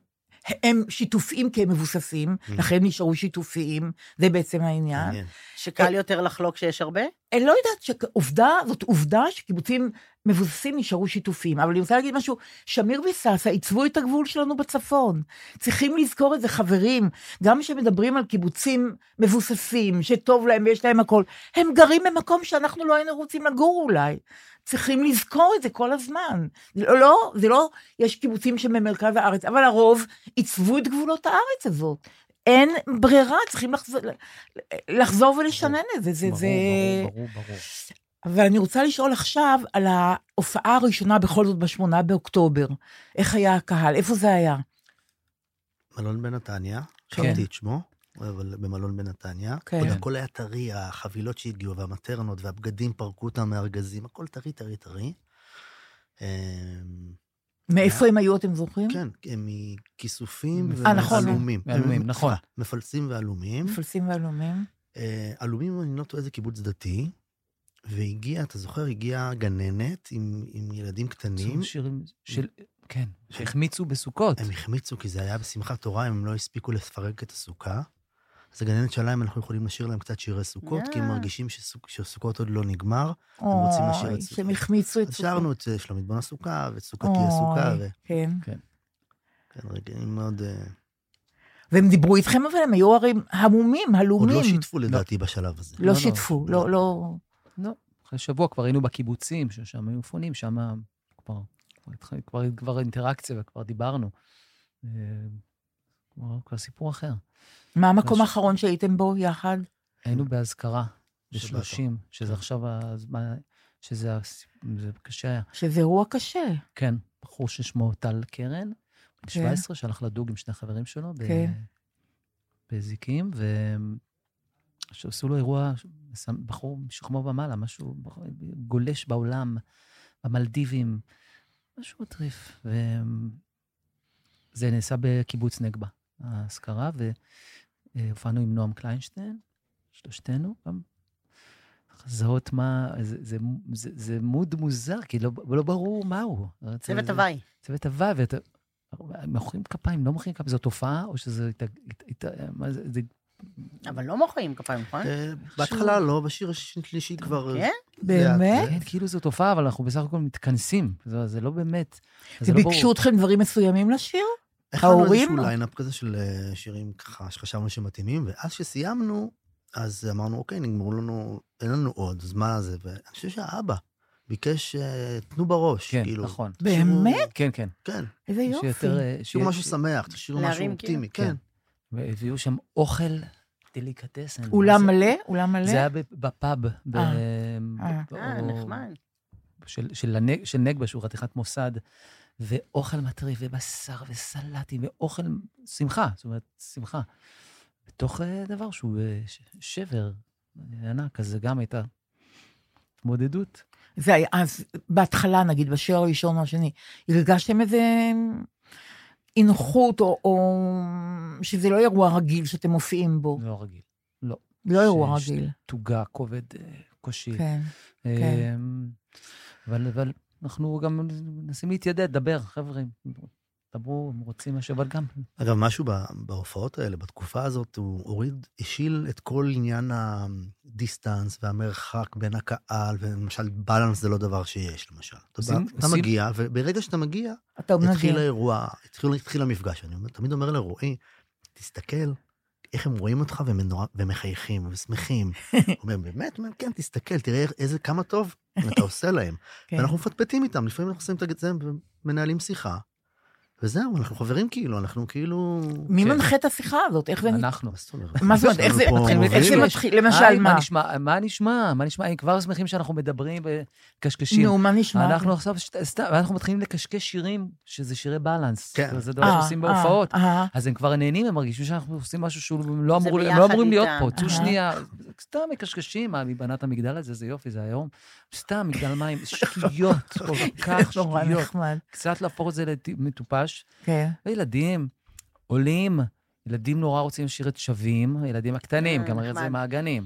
B: הם שיתופיים כי הם מבוססים, לכן נשארו שיתופיים, זה בעצם העניין.
E: שקל יותר לחלוק כשיש הרבה?
B: אני לא יודעת שעובדה, זאת עובדה שקיבוצים מבוססים נשארו שיתופיים, אבל אני רוצה להגיד משהו, שמיר וססה עיצבו את הגבול שלנו בצפון. צריכים לזכור את זה, חברים, גם כשמדברים על קיבוצים מבוססים, שטוב להם ויש להם הכל, הם גרים במקום שאנחנו לא היינו רוצים לגור אולי. צריכים לזכור את זה כל הזמן. זה לא, לא, זה לא, יש קיבוצים שבמרכז הארץ, אבל הרוב עיצבו את גבולות הארץ הזאת. אין ברירה, צריכים לחזור, לחזור ולשנן את זה. זה,
F: ברור,
B: זה...
F: ברור, ברור, ברור.
B: ואני רוצה לשאול עכשיו על ההופעה הראשונה בכל זאת בשמונה באוקטובר. איך היה הקהל? איפה זה היה?
D: מלון בנתניה,
F: כן.
D: שכחתי את שמו, אבל במלון בנתניה.
B: כן.
D: עוד הכל היה טרי, החבילות שהגיעו, והמטרנות, והבגדים פרקו אותם מהארגזים, הכל טרי, טרי, טרי. אמ,
B: מאיפה הם היו, אתם זוכרים?
D: כן, הם מכיסופים
F: אה,
B: נכון.
D: ועלומים.
F: ועלומים,
D: הם-
F: נכון.
D: מפלסים ועלומים.
B: מפלסים ועלומים.
D: אה, עלומים, אני לא טועה, זה קיבוץ דתי. והגיע, אתה זוכר, הגיעה גננת עם, עם ילדים קטנים.
F: שירים של... כן, שהחמיצו בסוכות.
D: הם החמיצו, כי זה היה בשמחת תורה, הם לא הספיקו לפרק את הסוכה. אז הגננת שאלה אם אנחנו יכולים לשיר להם קצת שירי סוכות, כי הם
E: אה.
D: מרגישים שסוכ- שסוכות עוד לא נגמר. רוצים לשיר את סוכות.
B: שהם החמיצו את
D: אז
B: סוכות.
D: שרנו את אה, שלומית בון הסוכה, ואת סוכתי הסוכה,
B: אוי, כן.
D: וכן, רגעים מאוד... אה,
B: והם דיברו איתכם, אבל הם היו הרי המומים,
D: עוד
B: הלומים.
D: לא שיתפו לדעתי בשלב הזה.
B: לא
F: לא, לא.
B: שיתפו, לא, לא...
F: לא, אחרי שבוע כבר היינו בקיבוצים, ששם היו מפונים, שם כבר, כבר, כבר, כבר אינטראקציה וכבר דיברנו. כבר, סיפור אחר.
B: מה המקום האחרון שהייתם בו יחד?
F: היינו באזכרה, ב-30, שזה עכשיו הזמן, שזה זה קשה היה.
B: שזה אירוע קשה.
F: כן, בחור ששמו טל קרן, בן 17, שהלך לדוג עם שני חברים שלו
B: כן.
F: בזיקים, שעשו לו אירוע, בחור משכמו ומעלה, משהו גולש בעולם, במלדיבים, משהו מטריף. וזה נעשה בקיבוץ נגבה, האזכרה, והופענו עם נועם קליינשטיין, שלושתנו גם. לזהות מה, זה, זה, זה, זה מוד מוזר, כי לא, לא ברור מהו.
E: צוות הוואי.
F: צוות הוואי, ואתה... מוחאים כפיים, לא מוחאים כפיים, זו תופעה, או שזה... מה זה, זה
E: אבל לא מוחאים כפיים, נכון? אה,
D: בהתחלה לא, בשיר השלישי כבר...
E: כן?
B: באמת?
F: כן, כאילו זו תופעה, אבל אנחנו בסך הכל מתכנסים. זה לא באמת...
B: וביקשו אתכם דברים מסוימים לשיר?
D: ההורים? הכנו איזשהו ליינאפ כזה של אה, שירים ככה שחשבנו שמתאימים, ואז שסיימנו, אז אמרנו, אוקיי, נגמרו לנו, אין לנו עוד, אז מה זה? ואני חושב שהאבא ביקש, אה, תנו בראש,
F: כן,
D: כאילו.
F: נכון.
B: באמת?
F: כן, כן.
D: כן.
B: איזה יופי.
D: תשאירו משהו שמח, תשאירו משהו אופטימי, כן. כן.
F: והביאו שם אוכל דליקטסן.
B: אולם מלא? אולם מלא?
F: זה היה בפאב.
E: אה, אה נחמד.
F: של נגבה, שהוא חתיכת מוסד, ואוכל מטריף, ובשר, וסלטים, ואוכל שמחה, זאת אומרת, שמחה. בתוך אה, דבר שהוא אה, שבר ענק, אז זה גם הייתה התמודדות.
B: זה היה, אז בהתחלה, נגיד, בשיר הראשון או השני, הרגשתם איזה אי נוחות, או, או שזה לא אירוע רגיל שאתם מופיעים בו.
F: לא רגיל, לא.
B: לא אירוע רגיל.
F: תוגה, כובד, אה, קושי.
B: כן,
F: אה, כן. אבל, אבל אנחנו גם מנסים להתיידד, לדבר, חבר'ה, דברו, הם רוצים משהו, אבל גם...
D: אגב, משהו בהופעות האלה, בתקופה הזאת, הוא הוריד, השיל את כל עניין הדיסטנס והמרחק בין הקהל, ולמשל בלנס זה לא דבר שיש, למשל. אתה, עושים, אתה עושים... מגיע, וברגע שאתה מגיע, אתה התחיל האירוע, התחיל, התחיל המפגש. אני אומר, תמיד אומר לרועי, תסתכל איך הם רואים אותך. ומחייכים ושמחים. הוא אומר, באמת? כן, תסתכל, תראה איזה, כמה טוב אתה עושה להם. כן. ואנחנו מפטפטים איתם, לפעמים אנחנו עושים את זה ומנהלים שיחה. וזהו, אנחנו חברים כאילו, אנחנו כאילו...
B: מי כן. מנחה את השיחה הזאת? איך זה...
F: אנחנו.
B: מה זאת אומרת? איך זה מתחיל? למשל, מה?
F: מה נשמע? מה נשמע? הם כבר שמחים שאנחנו מדברים וקשקשים.
B: נו, מה נשמע?
F: אנחנו עכשיו, סתם, אנחנו מתחילים לקשקש שירים, שזה שירי בלנס. כן. זה דבר שעושים אה, בהופעות. אה, אה. אז הם כבר נהנים, הם מרגישים שאנחנו עושים משהו שהם לא, לא אמורים להיות פה. צאו שנייה, סתם מקשקשים, מה, מבנת המגדל הזה, זה יופי, זה היום. סתם, מגדל מים, שטויות, כל כך שטויות. קצת להפוך את זה למטופש.
B: כן.
F: וילדים עולים, ילדים נורא רוצים לשיר את שווים, הילדים הקטנים, גם הרי זה מעגנים.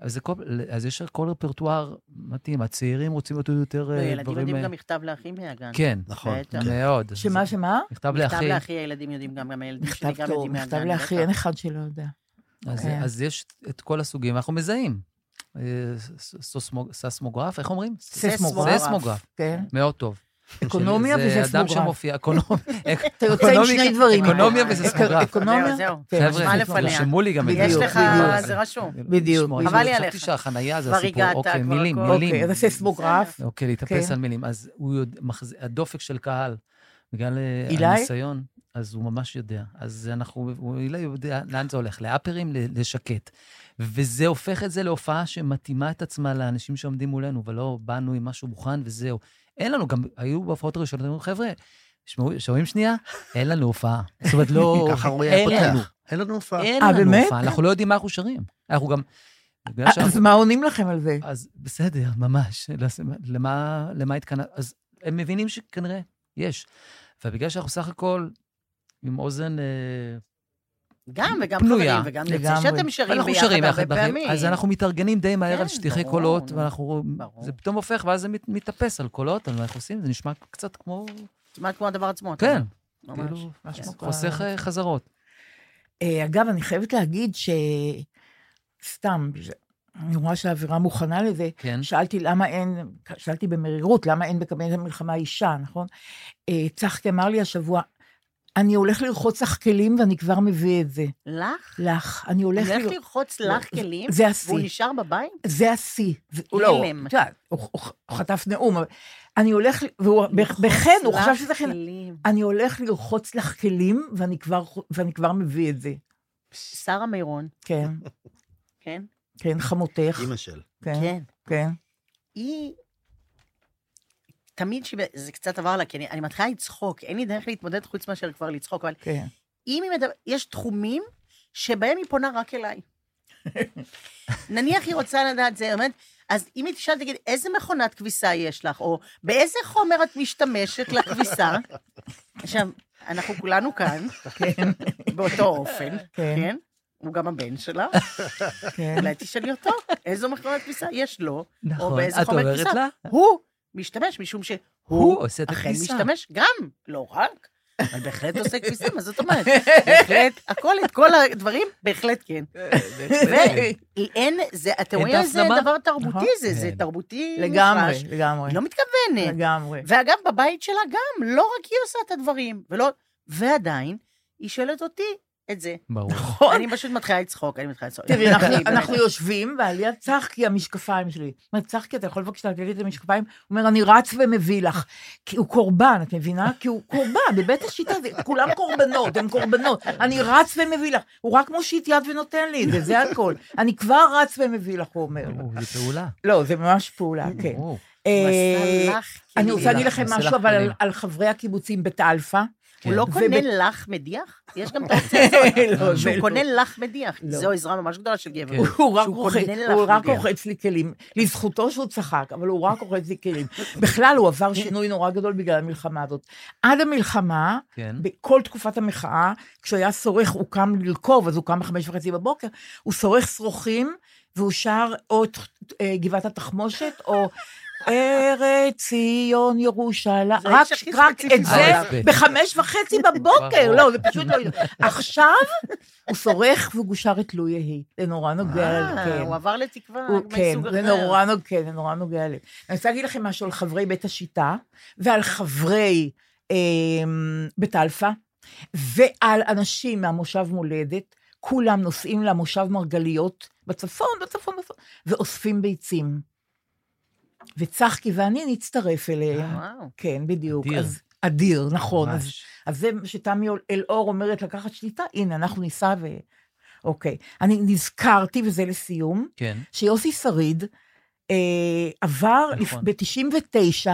F: אז, זה כל, אז יש כל רפרטואר מתאים, הצעירים רוצים להיות יותר
E: דברים... ילדים יודעים גם מכתב לאחים מהגן.
F: כן, נכון, מאוד.
B: שמה, שמה?
F: מכתב לאחי.
E: מכתב לאחי הילדים יודעים גם, גם הילדים שלי גם יודעים מהגן.
B: מכתב לאחי, אין אחד שלא יודע.
F: אז יש את כל הסוגים, אנחנו מזהים. ססמוגרף, איך אומרים?
B: ססמוגרף.
F: ססמוגרף.
B: כן.
F: מאוד טוב.
B: אקונומיה וססמוגרף. זה אדם
F: שמופיע,
B: אתה יוצא עם שני דברים.
F: אקונומיה וססמוגרף.
E: אקונומיה, זהו.
F: חבר'ה, רשמו לי גם את
E: זה. יש לך, זה רשום.
B: בדיוק.
E: חבל לי עליך.
F: חשבתי שהחנייה זה הסיפור. אוקיי, מילים, מילים.
B: אוקיי, זה ססמוגרף.
F: אוקיי, להתאפס
B: כן.
F: על מילים. אז הדופק של קהל, בגלל אה, הניסיון, אז הוא ממש יודע. אז אנחנו, הוא יודע לאן זה הולך, לאפרים, לשקט. וזה הופך את זה להופעה שמתאימה את עצמה לאנשים שעומדים מולנו, ולא באנו עם משהו מוכן וזהו. אין לנו, גם היו בהופעות הראשונות, אמרו, חבר'ה, שומעים שנייה? אין לנו הופעה. זאת אומרת, לא...
D: ככה רועי היה פותח. אין לנו הופעה.
F: אין אה, לנו הופעה, אנחנו לא יודעים מה אנחנו שרים. אנחנו גם...
B: אז מה עונים לכם על זה?
F: אז בסדר, ממש. למה התכנס... אז הם מבינים שכנראה יש. ובגלל שאנחנו סך הכל עם אוזן...
E: גם, וגם חברים, וגם נצא שאתם שרים ביחד הרבה פעמים.
F: אז אנחנו מתארגנים די מהר על כן, שטיחי קולות, ואנחנו... זה פתאום הופך, ואז זה מתאפס על קולות, על מה אנחנו עושים, זה נשמע קצת כמו...
E: כמעט כמו הדבר עצמו.
F: כן. ממש. כאילו, חוסך אה, חזרות.
B: אה, אגב, אני חייבת להגיד ש... סתם, אני רואה שהאווירה מוכנה לזה.
F: כן.
B: שאלתי למה אין, שאלתי במרירות, למה אין בקבינט המלחמה אישה, נכון? אה, צחקי אמר לי השבוע, אני הולך לרחוץ לך כלים ואני כבר מביא את זה.
E: לך?
B: לך. אני הולך...
E: אני הולך לרחוץ לך כלים?
B: זה השיא.
E: והוא נשאר בבית?
B: זה השיא.
E: הוא
B: לא,
E: הלם.
B: הוא חטף נאום, אני הולך, והוא בחן, הוא חשב שזה חן.
E: כלים.
B: אני הולך לרחוץ לך כלים, ואני כבר, ואני כבר מביא את זה.
E: שרה מירון,
B: כן,
E: כן?
B: כן, חמותך.
D: אימא של.
B: כן,
E: כן.
B: כן.
E: היא... תמיד שהיא... זה קצת עבר לה, כי אני, אני מתחילה לצחוק, אין לי דרך להתמודד חוץ מאשר כבר לצחוק, אבל
B: כן.
E: אם היא מדבר... יש תחומים שבהם היא פונה רק אליי. נניח היא רוצה לדעת זה, אומרת, אז אם היא תשאל, תגיד, איזה מכונת כביסה יש לך, או באיזה חומר את משתמשת לכביסה? עכשיו, אנחנו כולנו כאן,
B: כן,
E: באותו אופן,
B: כן.
E: כן? הוא גם הבן שלה,
B: כן.
E: אולי תשאלי אותו, איזו מכונת כביסה יש לו, או
F: נכון.
E: באיזה
F: את
E: חומר
F: אומרת
E: כביסה.
F: לה?
E: הוא משתמש, משום שהוא
F: הוא עושה את
E: אכן
F: הכביסה.
E: משתמש, גם, לא רק, אבל בהחלט עושה כביסה, מה זאת אומרת? בהחלט, הכל, את כל הדברים, בהחלט כן. ואין, זה, אתם
F: אין
E: רואים
F: את
E: איזה
F: ההפנמה?
E: דבר תרבותי
B: נכון.
E: זה, זה
F: כן.
E: תרבותי
B: לגמרי. לגמרי.
E: היא לא מתכוונת.
B: לגמרי.
E: ואגב, בבית שלה גם, לא רק היא עושה את הדברים, ולא... ועדיין, היא שואלת אותי את זה.
F: ברור.
B: נכון.
E: אני פשוט מתחילה לצחוק, אני מתחילה לצחוק.
B: תראי, אנחנו- יושבים, ועלייה צחקי המשקפיים שלי. אומרת, צחקי, אתה יכול בבקשה לתת לי את המשקפיים? הוא אומר, אני רץ ומביא לך. כי הוא קורבן, את מבינה? כי הוא קורבן, בבית השיטה, זה- כולם קורבנות, הם קורבנות. אני רץ ומביא לך. הוא רק מושיט יד ונותן לי את זה, זה הכל. אני כבר רץ ומביא לך, הוא אומר.
F: זו פעולה.
B: לא, זה ממש פעולה, כן. אה,
E: עשה לך
B: אני. רוצה להגיד לכם משהו, אבל. על חברי הקיבוצים בית אלפא.
E: הוא לא
B: וב-
E: קונה לך מדיח? יש גם את האופציה הזאת.
B: לא,
E: שהוא
B: לא.
E: קונה לך מדיח.
B: לא.
E: זו עזרה ממש גדולה של גבר.
F: כן.
B: הוא רק רוחץ, לי כלים. לזכותו שהוא צחק, אבל הוא רק רוחץ לי כלים. בכלל, הוא עבר שינוי נורא גדול בגלל המלחמה הזאת. עד המלחמה,
F: כן.
B: בכל תקופת המחאה, כשהוא היה שורך, הוא קם לרכוב, אז הוא קם בחמש וחצי בבוקר, הוא שורך שרוכים, והוא שר או את אה, גבעת התחמושת, או ארץ ציון ירושלים, רק, רק את זה. בחמש וחצי בבוקר. לא, זה פשוט לא... עכשיו הוא שר את לו יהי. זה נורא נוגע,
E: אה,
B: כן.
E: הוא עבר לתקווה
B: כן,
E: מסוג
B: זה. נורא נוגע, כן, זה נורא נוגע לב. אני רוצה להגיד לכם משהו על חברי בית השיטה, ועל חברי אה, בית אלפא, ועל אנשים מהמושב מולדת, כולם נוסעים למושב מרגליות בצפון, בצפון, בצפון, ואוספים ביצים. וצחקי ואני נצטרף אליהם.
E: וואו.
B: כן, בדיוק.
F: אדיר.
B: אז, אדיר, נכון. אז,
F: ממש.
B: אז זה מה שתמי אלאור אומרת, לקחת שליטה, הנה, אנחנו ניסע ו... אוקיי. אני נזכרתי, וזה לסיום,
F: כן.
B: שיוסי שריד אה, עבר
F: נכון.
B: ב-99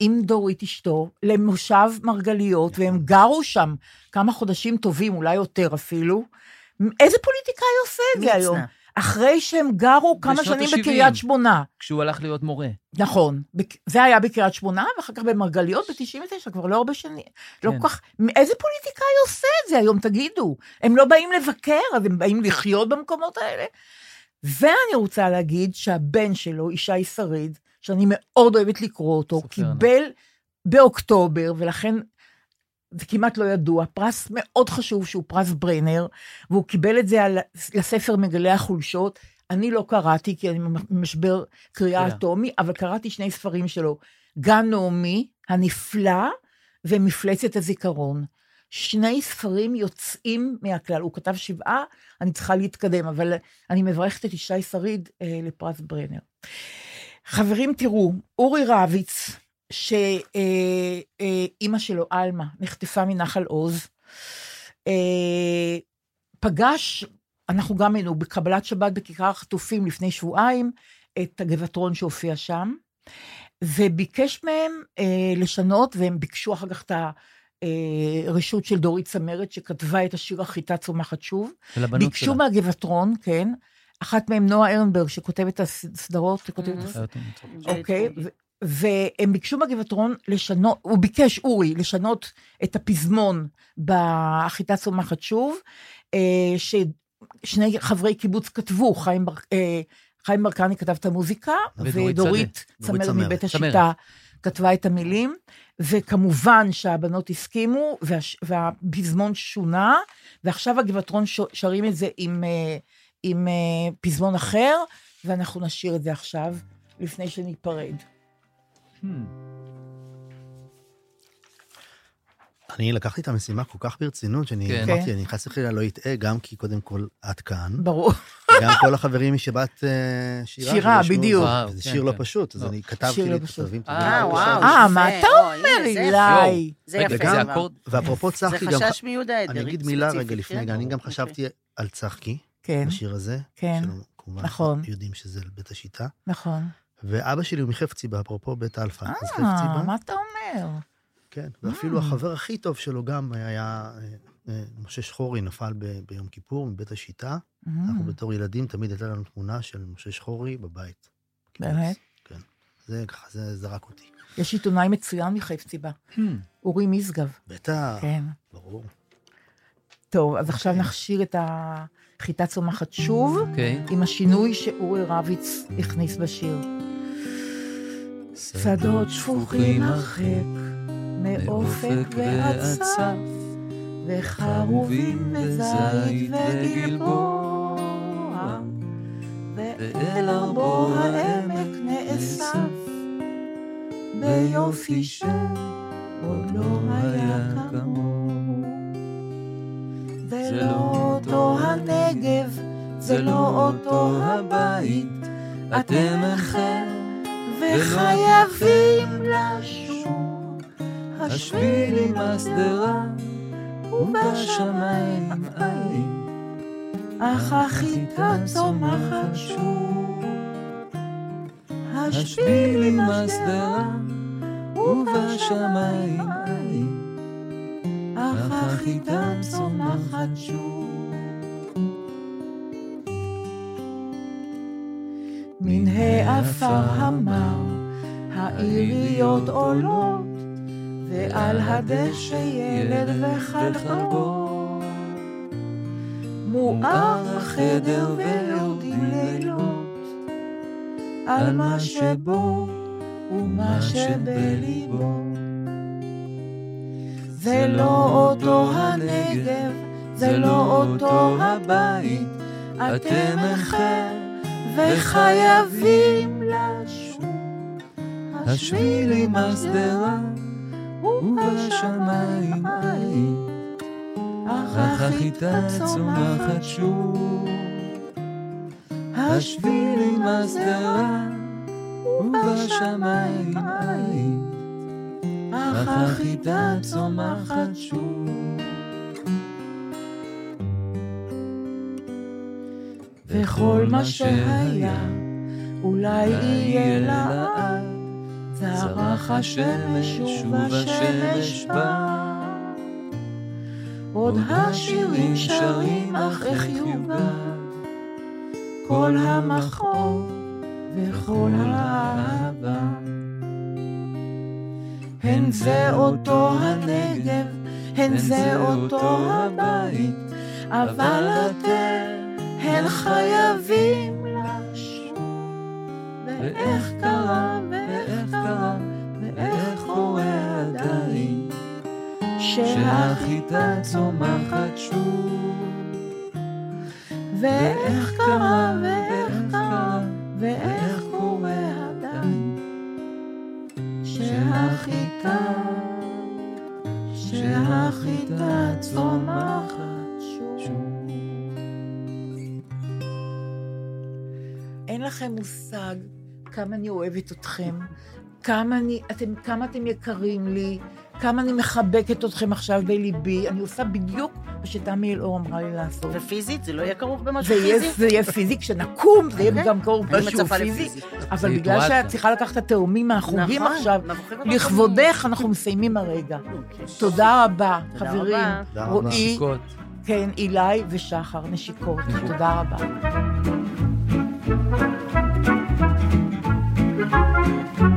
B: עם דורית אשתו למושב מרגליות,
F: נכון.
B: והם גרו שם כמה חודשים טובים, אולי יותר אפילו. איזה פוליטיקאי עושה את זה היום?
E: מצנע.
B: אחרי שהם גרו כמה שנים. בקריית שמונה.
F: כשהוא הלך להיות מורה.
B: נכון, זה היה בקריית שמונה, ואחר כך במרגליות ב-99, כבר לא הרבה שנים. לא
F: כן.
B: כל כך, איזה פוליטיקאי עושה את זה היום, תגידו? הם לא באים לבקר, אז הם באים לחיות במקומות האלה. ואני רוצה להגיד שהבן שלו, ישי שריד, שאני מאוד אוהבת לקרוא אותו, קיבל באוקטובר, ולכן זה כמעט לא ידוע, פרס מאוד חשוב שהוא פרס ברנר, והוא קיבל את זה על, לספר מגלי החולשות. אני לא קראתי, כי אני במשבר קריאה
F: כן.
B: אטומי, אבל קראתי שני ספרים שלו, גן נעמי, הנפלא, ומפלצת הזיכרון. שני ספרים יוצאים מהכלל. הוא כתב שבעה, אני צריכה להתקדם, אבל אני מברכת את ישי שריד אה, לפרס ברנר. חברים, תראו, אורי רביץ, שאימא שלו, עלמה, נחטפה מנחל עוז, אה, פגש, אנחנו גם היינו בקבלת שבת בכיכר החטופים לפני שבועיים, את הגבעתרון שהופיע שם, וביקש מהם אה, לשנות, והם ביקשו אחר כך את הרשות של דורית צמרת, שכתבה את השיר החיטה צומחת שוב.
F: של הבנות
B: ביקשו
F: שלה.
B: מהגבעתרון, כן, אחת מהם נועה ארנברג, שכותבת את הסדרות, שכותבת. אוקיי, ו- והם ביקשו מהגבעתרון לשנות, הוא ביקש, אורי, לשנות את הפזמון בחיטה צומחת שוב, אה, ששני חברי קיבוץ כתבו, חיים, בר, אה, חיים ברקני כתב את המוזיקה,
F: ודורית
D: דורית
B: מבית. השיטה כתבה את המילים, וכמובן שהבנות הסכימו, והש, והפזמון שונה, ועכשיו הגבעתרון שרים את זה עם, אה, עם פזמון אחר, ואנחנו נשאיר את זה עכשיו, לפני שניפרד.
F: Hmm.
D: אני לקחתי את המשימה כל כך ברצינות, שאני
F: כן.
D: אמרתי,
B: כן.
D: אני חס וחלילה לא אטעה, גם כי קודם כל את כאן,
B: ברור.
D: וגם כל החברים משבת אה, שירה.
B: שירה, בדיוק.
D: זה-
F: וואו,
D: זה
F: כן,
D: שיר לא
F: כן.
D: פשוט, אז
F: לא.
D: אני כתבתי לי
B: לא
D: את. הכתבים.
F: אה,
E: וואו.
B: אה. מה אתה
E: או,
B: אומר,
E: הנה, זה
B: אילי?
E: יפה. זה.
F: זה?
D: ואפרופו צחקי,
E: זה
D: גם...
E: חשש מיהודה עדרי.
D: אני אגיד מילה רגע לפני,
E: כן,
D: גם אני גם. חשבתי על צחקי,
B: כן,
D: בשיר הזה.
B: כן, נכון.
D: יודעים שזה בית השיטה.
B: נכון.
D: ואבא שלי הוא מחפציבה, אפרופו בית אלפא.
B: אה,
D: חפציבה,
B: מה אתה אומר?
D: כן. ואפילו
B: אה.
D: החבר הכי טוב שלו גם היה, אה, אה, משה שחורי, נפל ב- ביום כיפור מבית השיטה. אנחנו בתור ילדים, תמיד הייתה לנו תמונה של משה שחורי בבית.
B: באמת?
D: כן. זה ככה, זה זרק אותי.
B: יש עיתונאי מצוין מחפציבה. אורי משגב.
D: בטח,
B: כן.
D: ברור.
B: טוב, אז עכשיו נכשיר את החיטה צומחת שוב,
F: אוקיי.
B: עם השינוי שאורי רביץ הכניס בשיר. שדות שפוכים הרחק, מאופק ועד סף, וחרובים וזית וגלבוע, ואל ארבו העמק נאסף, ביופי שעוד לא היה כמוהו. זה לא אותו הנגב, זה לא אותו הבית, אתם אחר וחייבים לשוב. השבילים השדרה ובשמיים עין, אך החיטה צומחת שוב. השבילים השדרה ובשמיים עין, אך החיטה צומחת שוב. מן העפר המר, העיריות עולות, ועל הדשא ילד וכלבו. מואר החדר ויורדים לילות, על מה שבו ומה שבליבו. זה לא אותו הנגב, זה לא אותו הבית, אתם אחר וחייבים לשוב. השבילים השדרה ובשמיים עין, אך החיטה צומחת שוב. השבילים השדרה ובשמיים עין, אך החיטה צומחת שוב. וכל מה שהיה, אולי יהיה לעד, זרח השמש ובשמש בא. עוד השירים שרים, אך איך כל המכאוב וכל האהבה. הן זה אותו הנגב, הן זה אותו הבית, אבל אתם, הן חייבים לשוב. ואיך קרה, ואיך קרה, ואיך קורה עדיין, שהחיטה צומחת שוב. ואיך קרה, ואיך קרה, ואיך קורה עדיין, שהחיטה, שהחיטה צומחת אין לכם מושג כמה אני אוהבת אתכם, כמה, אני, אתם, כמה אתם יקרים לי, כמה אני מחבקת אתכם עכשיו בליבי. אני עושה בדיוק מה שתמי אלאור אמרה לי לעשות.
E: ופיזית? זה לא יהיה כרוך במשהו
B: זה
E: פיזי?
B: זה יהיה פיזי, כשנקום, זה יהיה
E: אוקיי.
B: גם כרוך
E: אני
B: משהו
E: מצפה
B: פיזי. אבל בגלל. שאת צריכה לקחת את התאומים מהחוגים
E: נכון,
B: עכשיו. לכבודך אנחנו מסיימים הרגע. תודה רבה, חברים.
D: תודה רבה.
B: רועי,
F: נשיקות.
B: כן, אילי ושחר, נשיקות. תודה רבה. Thank you.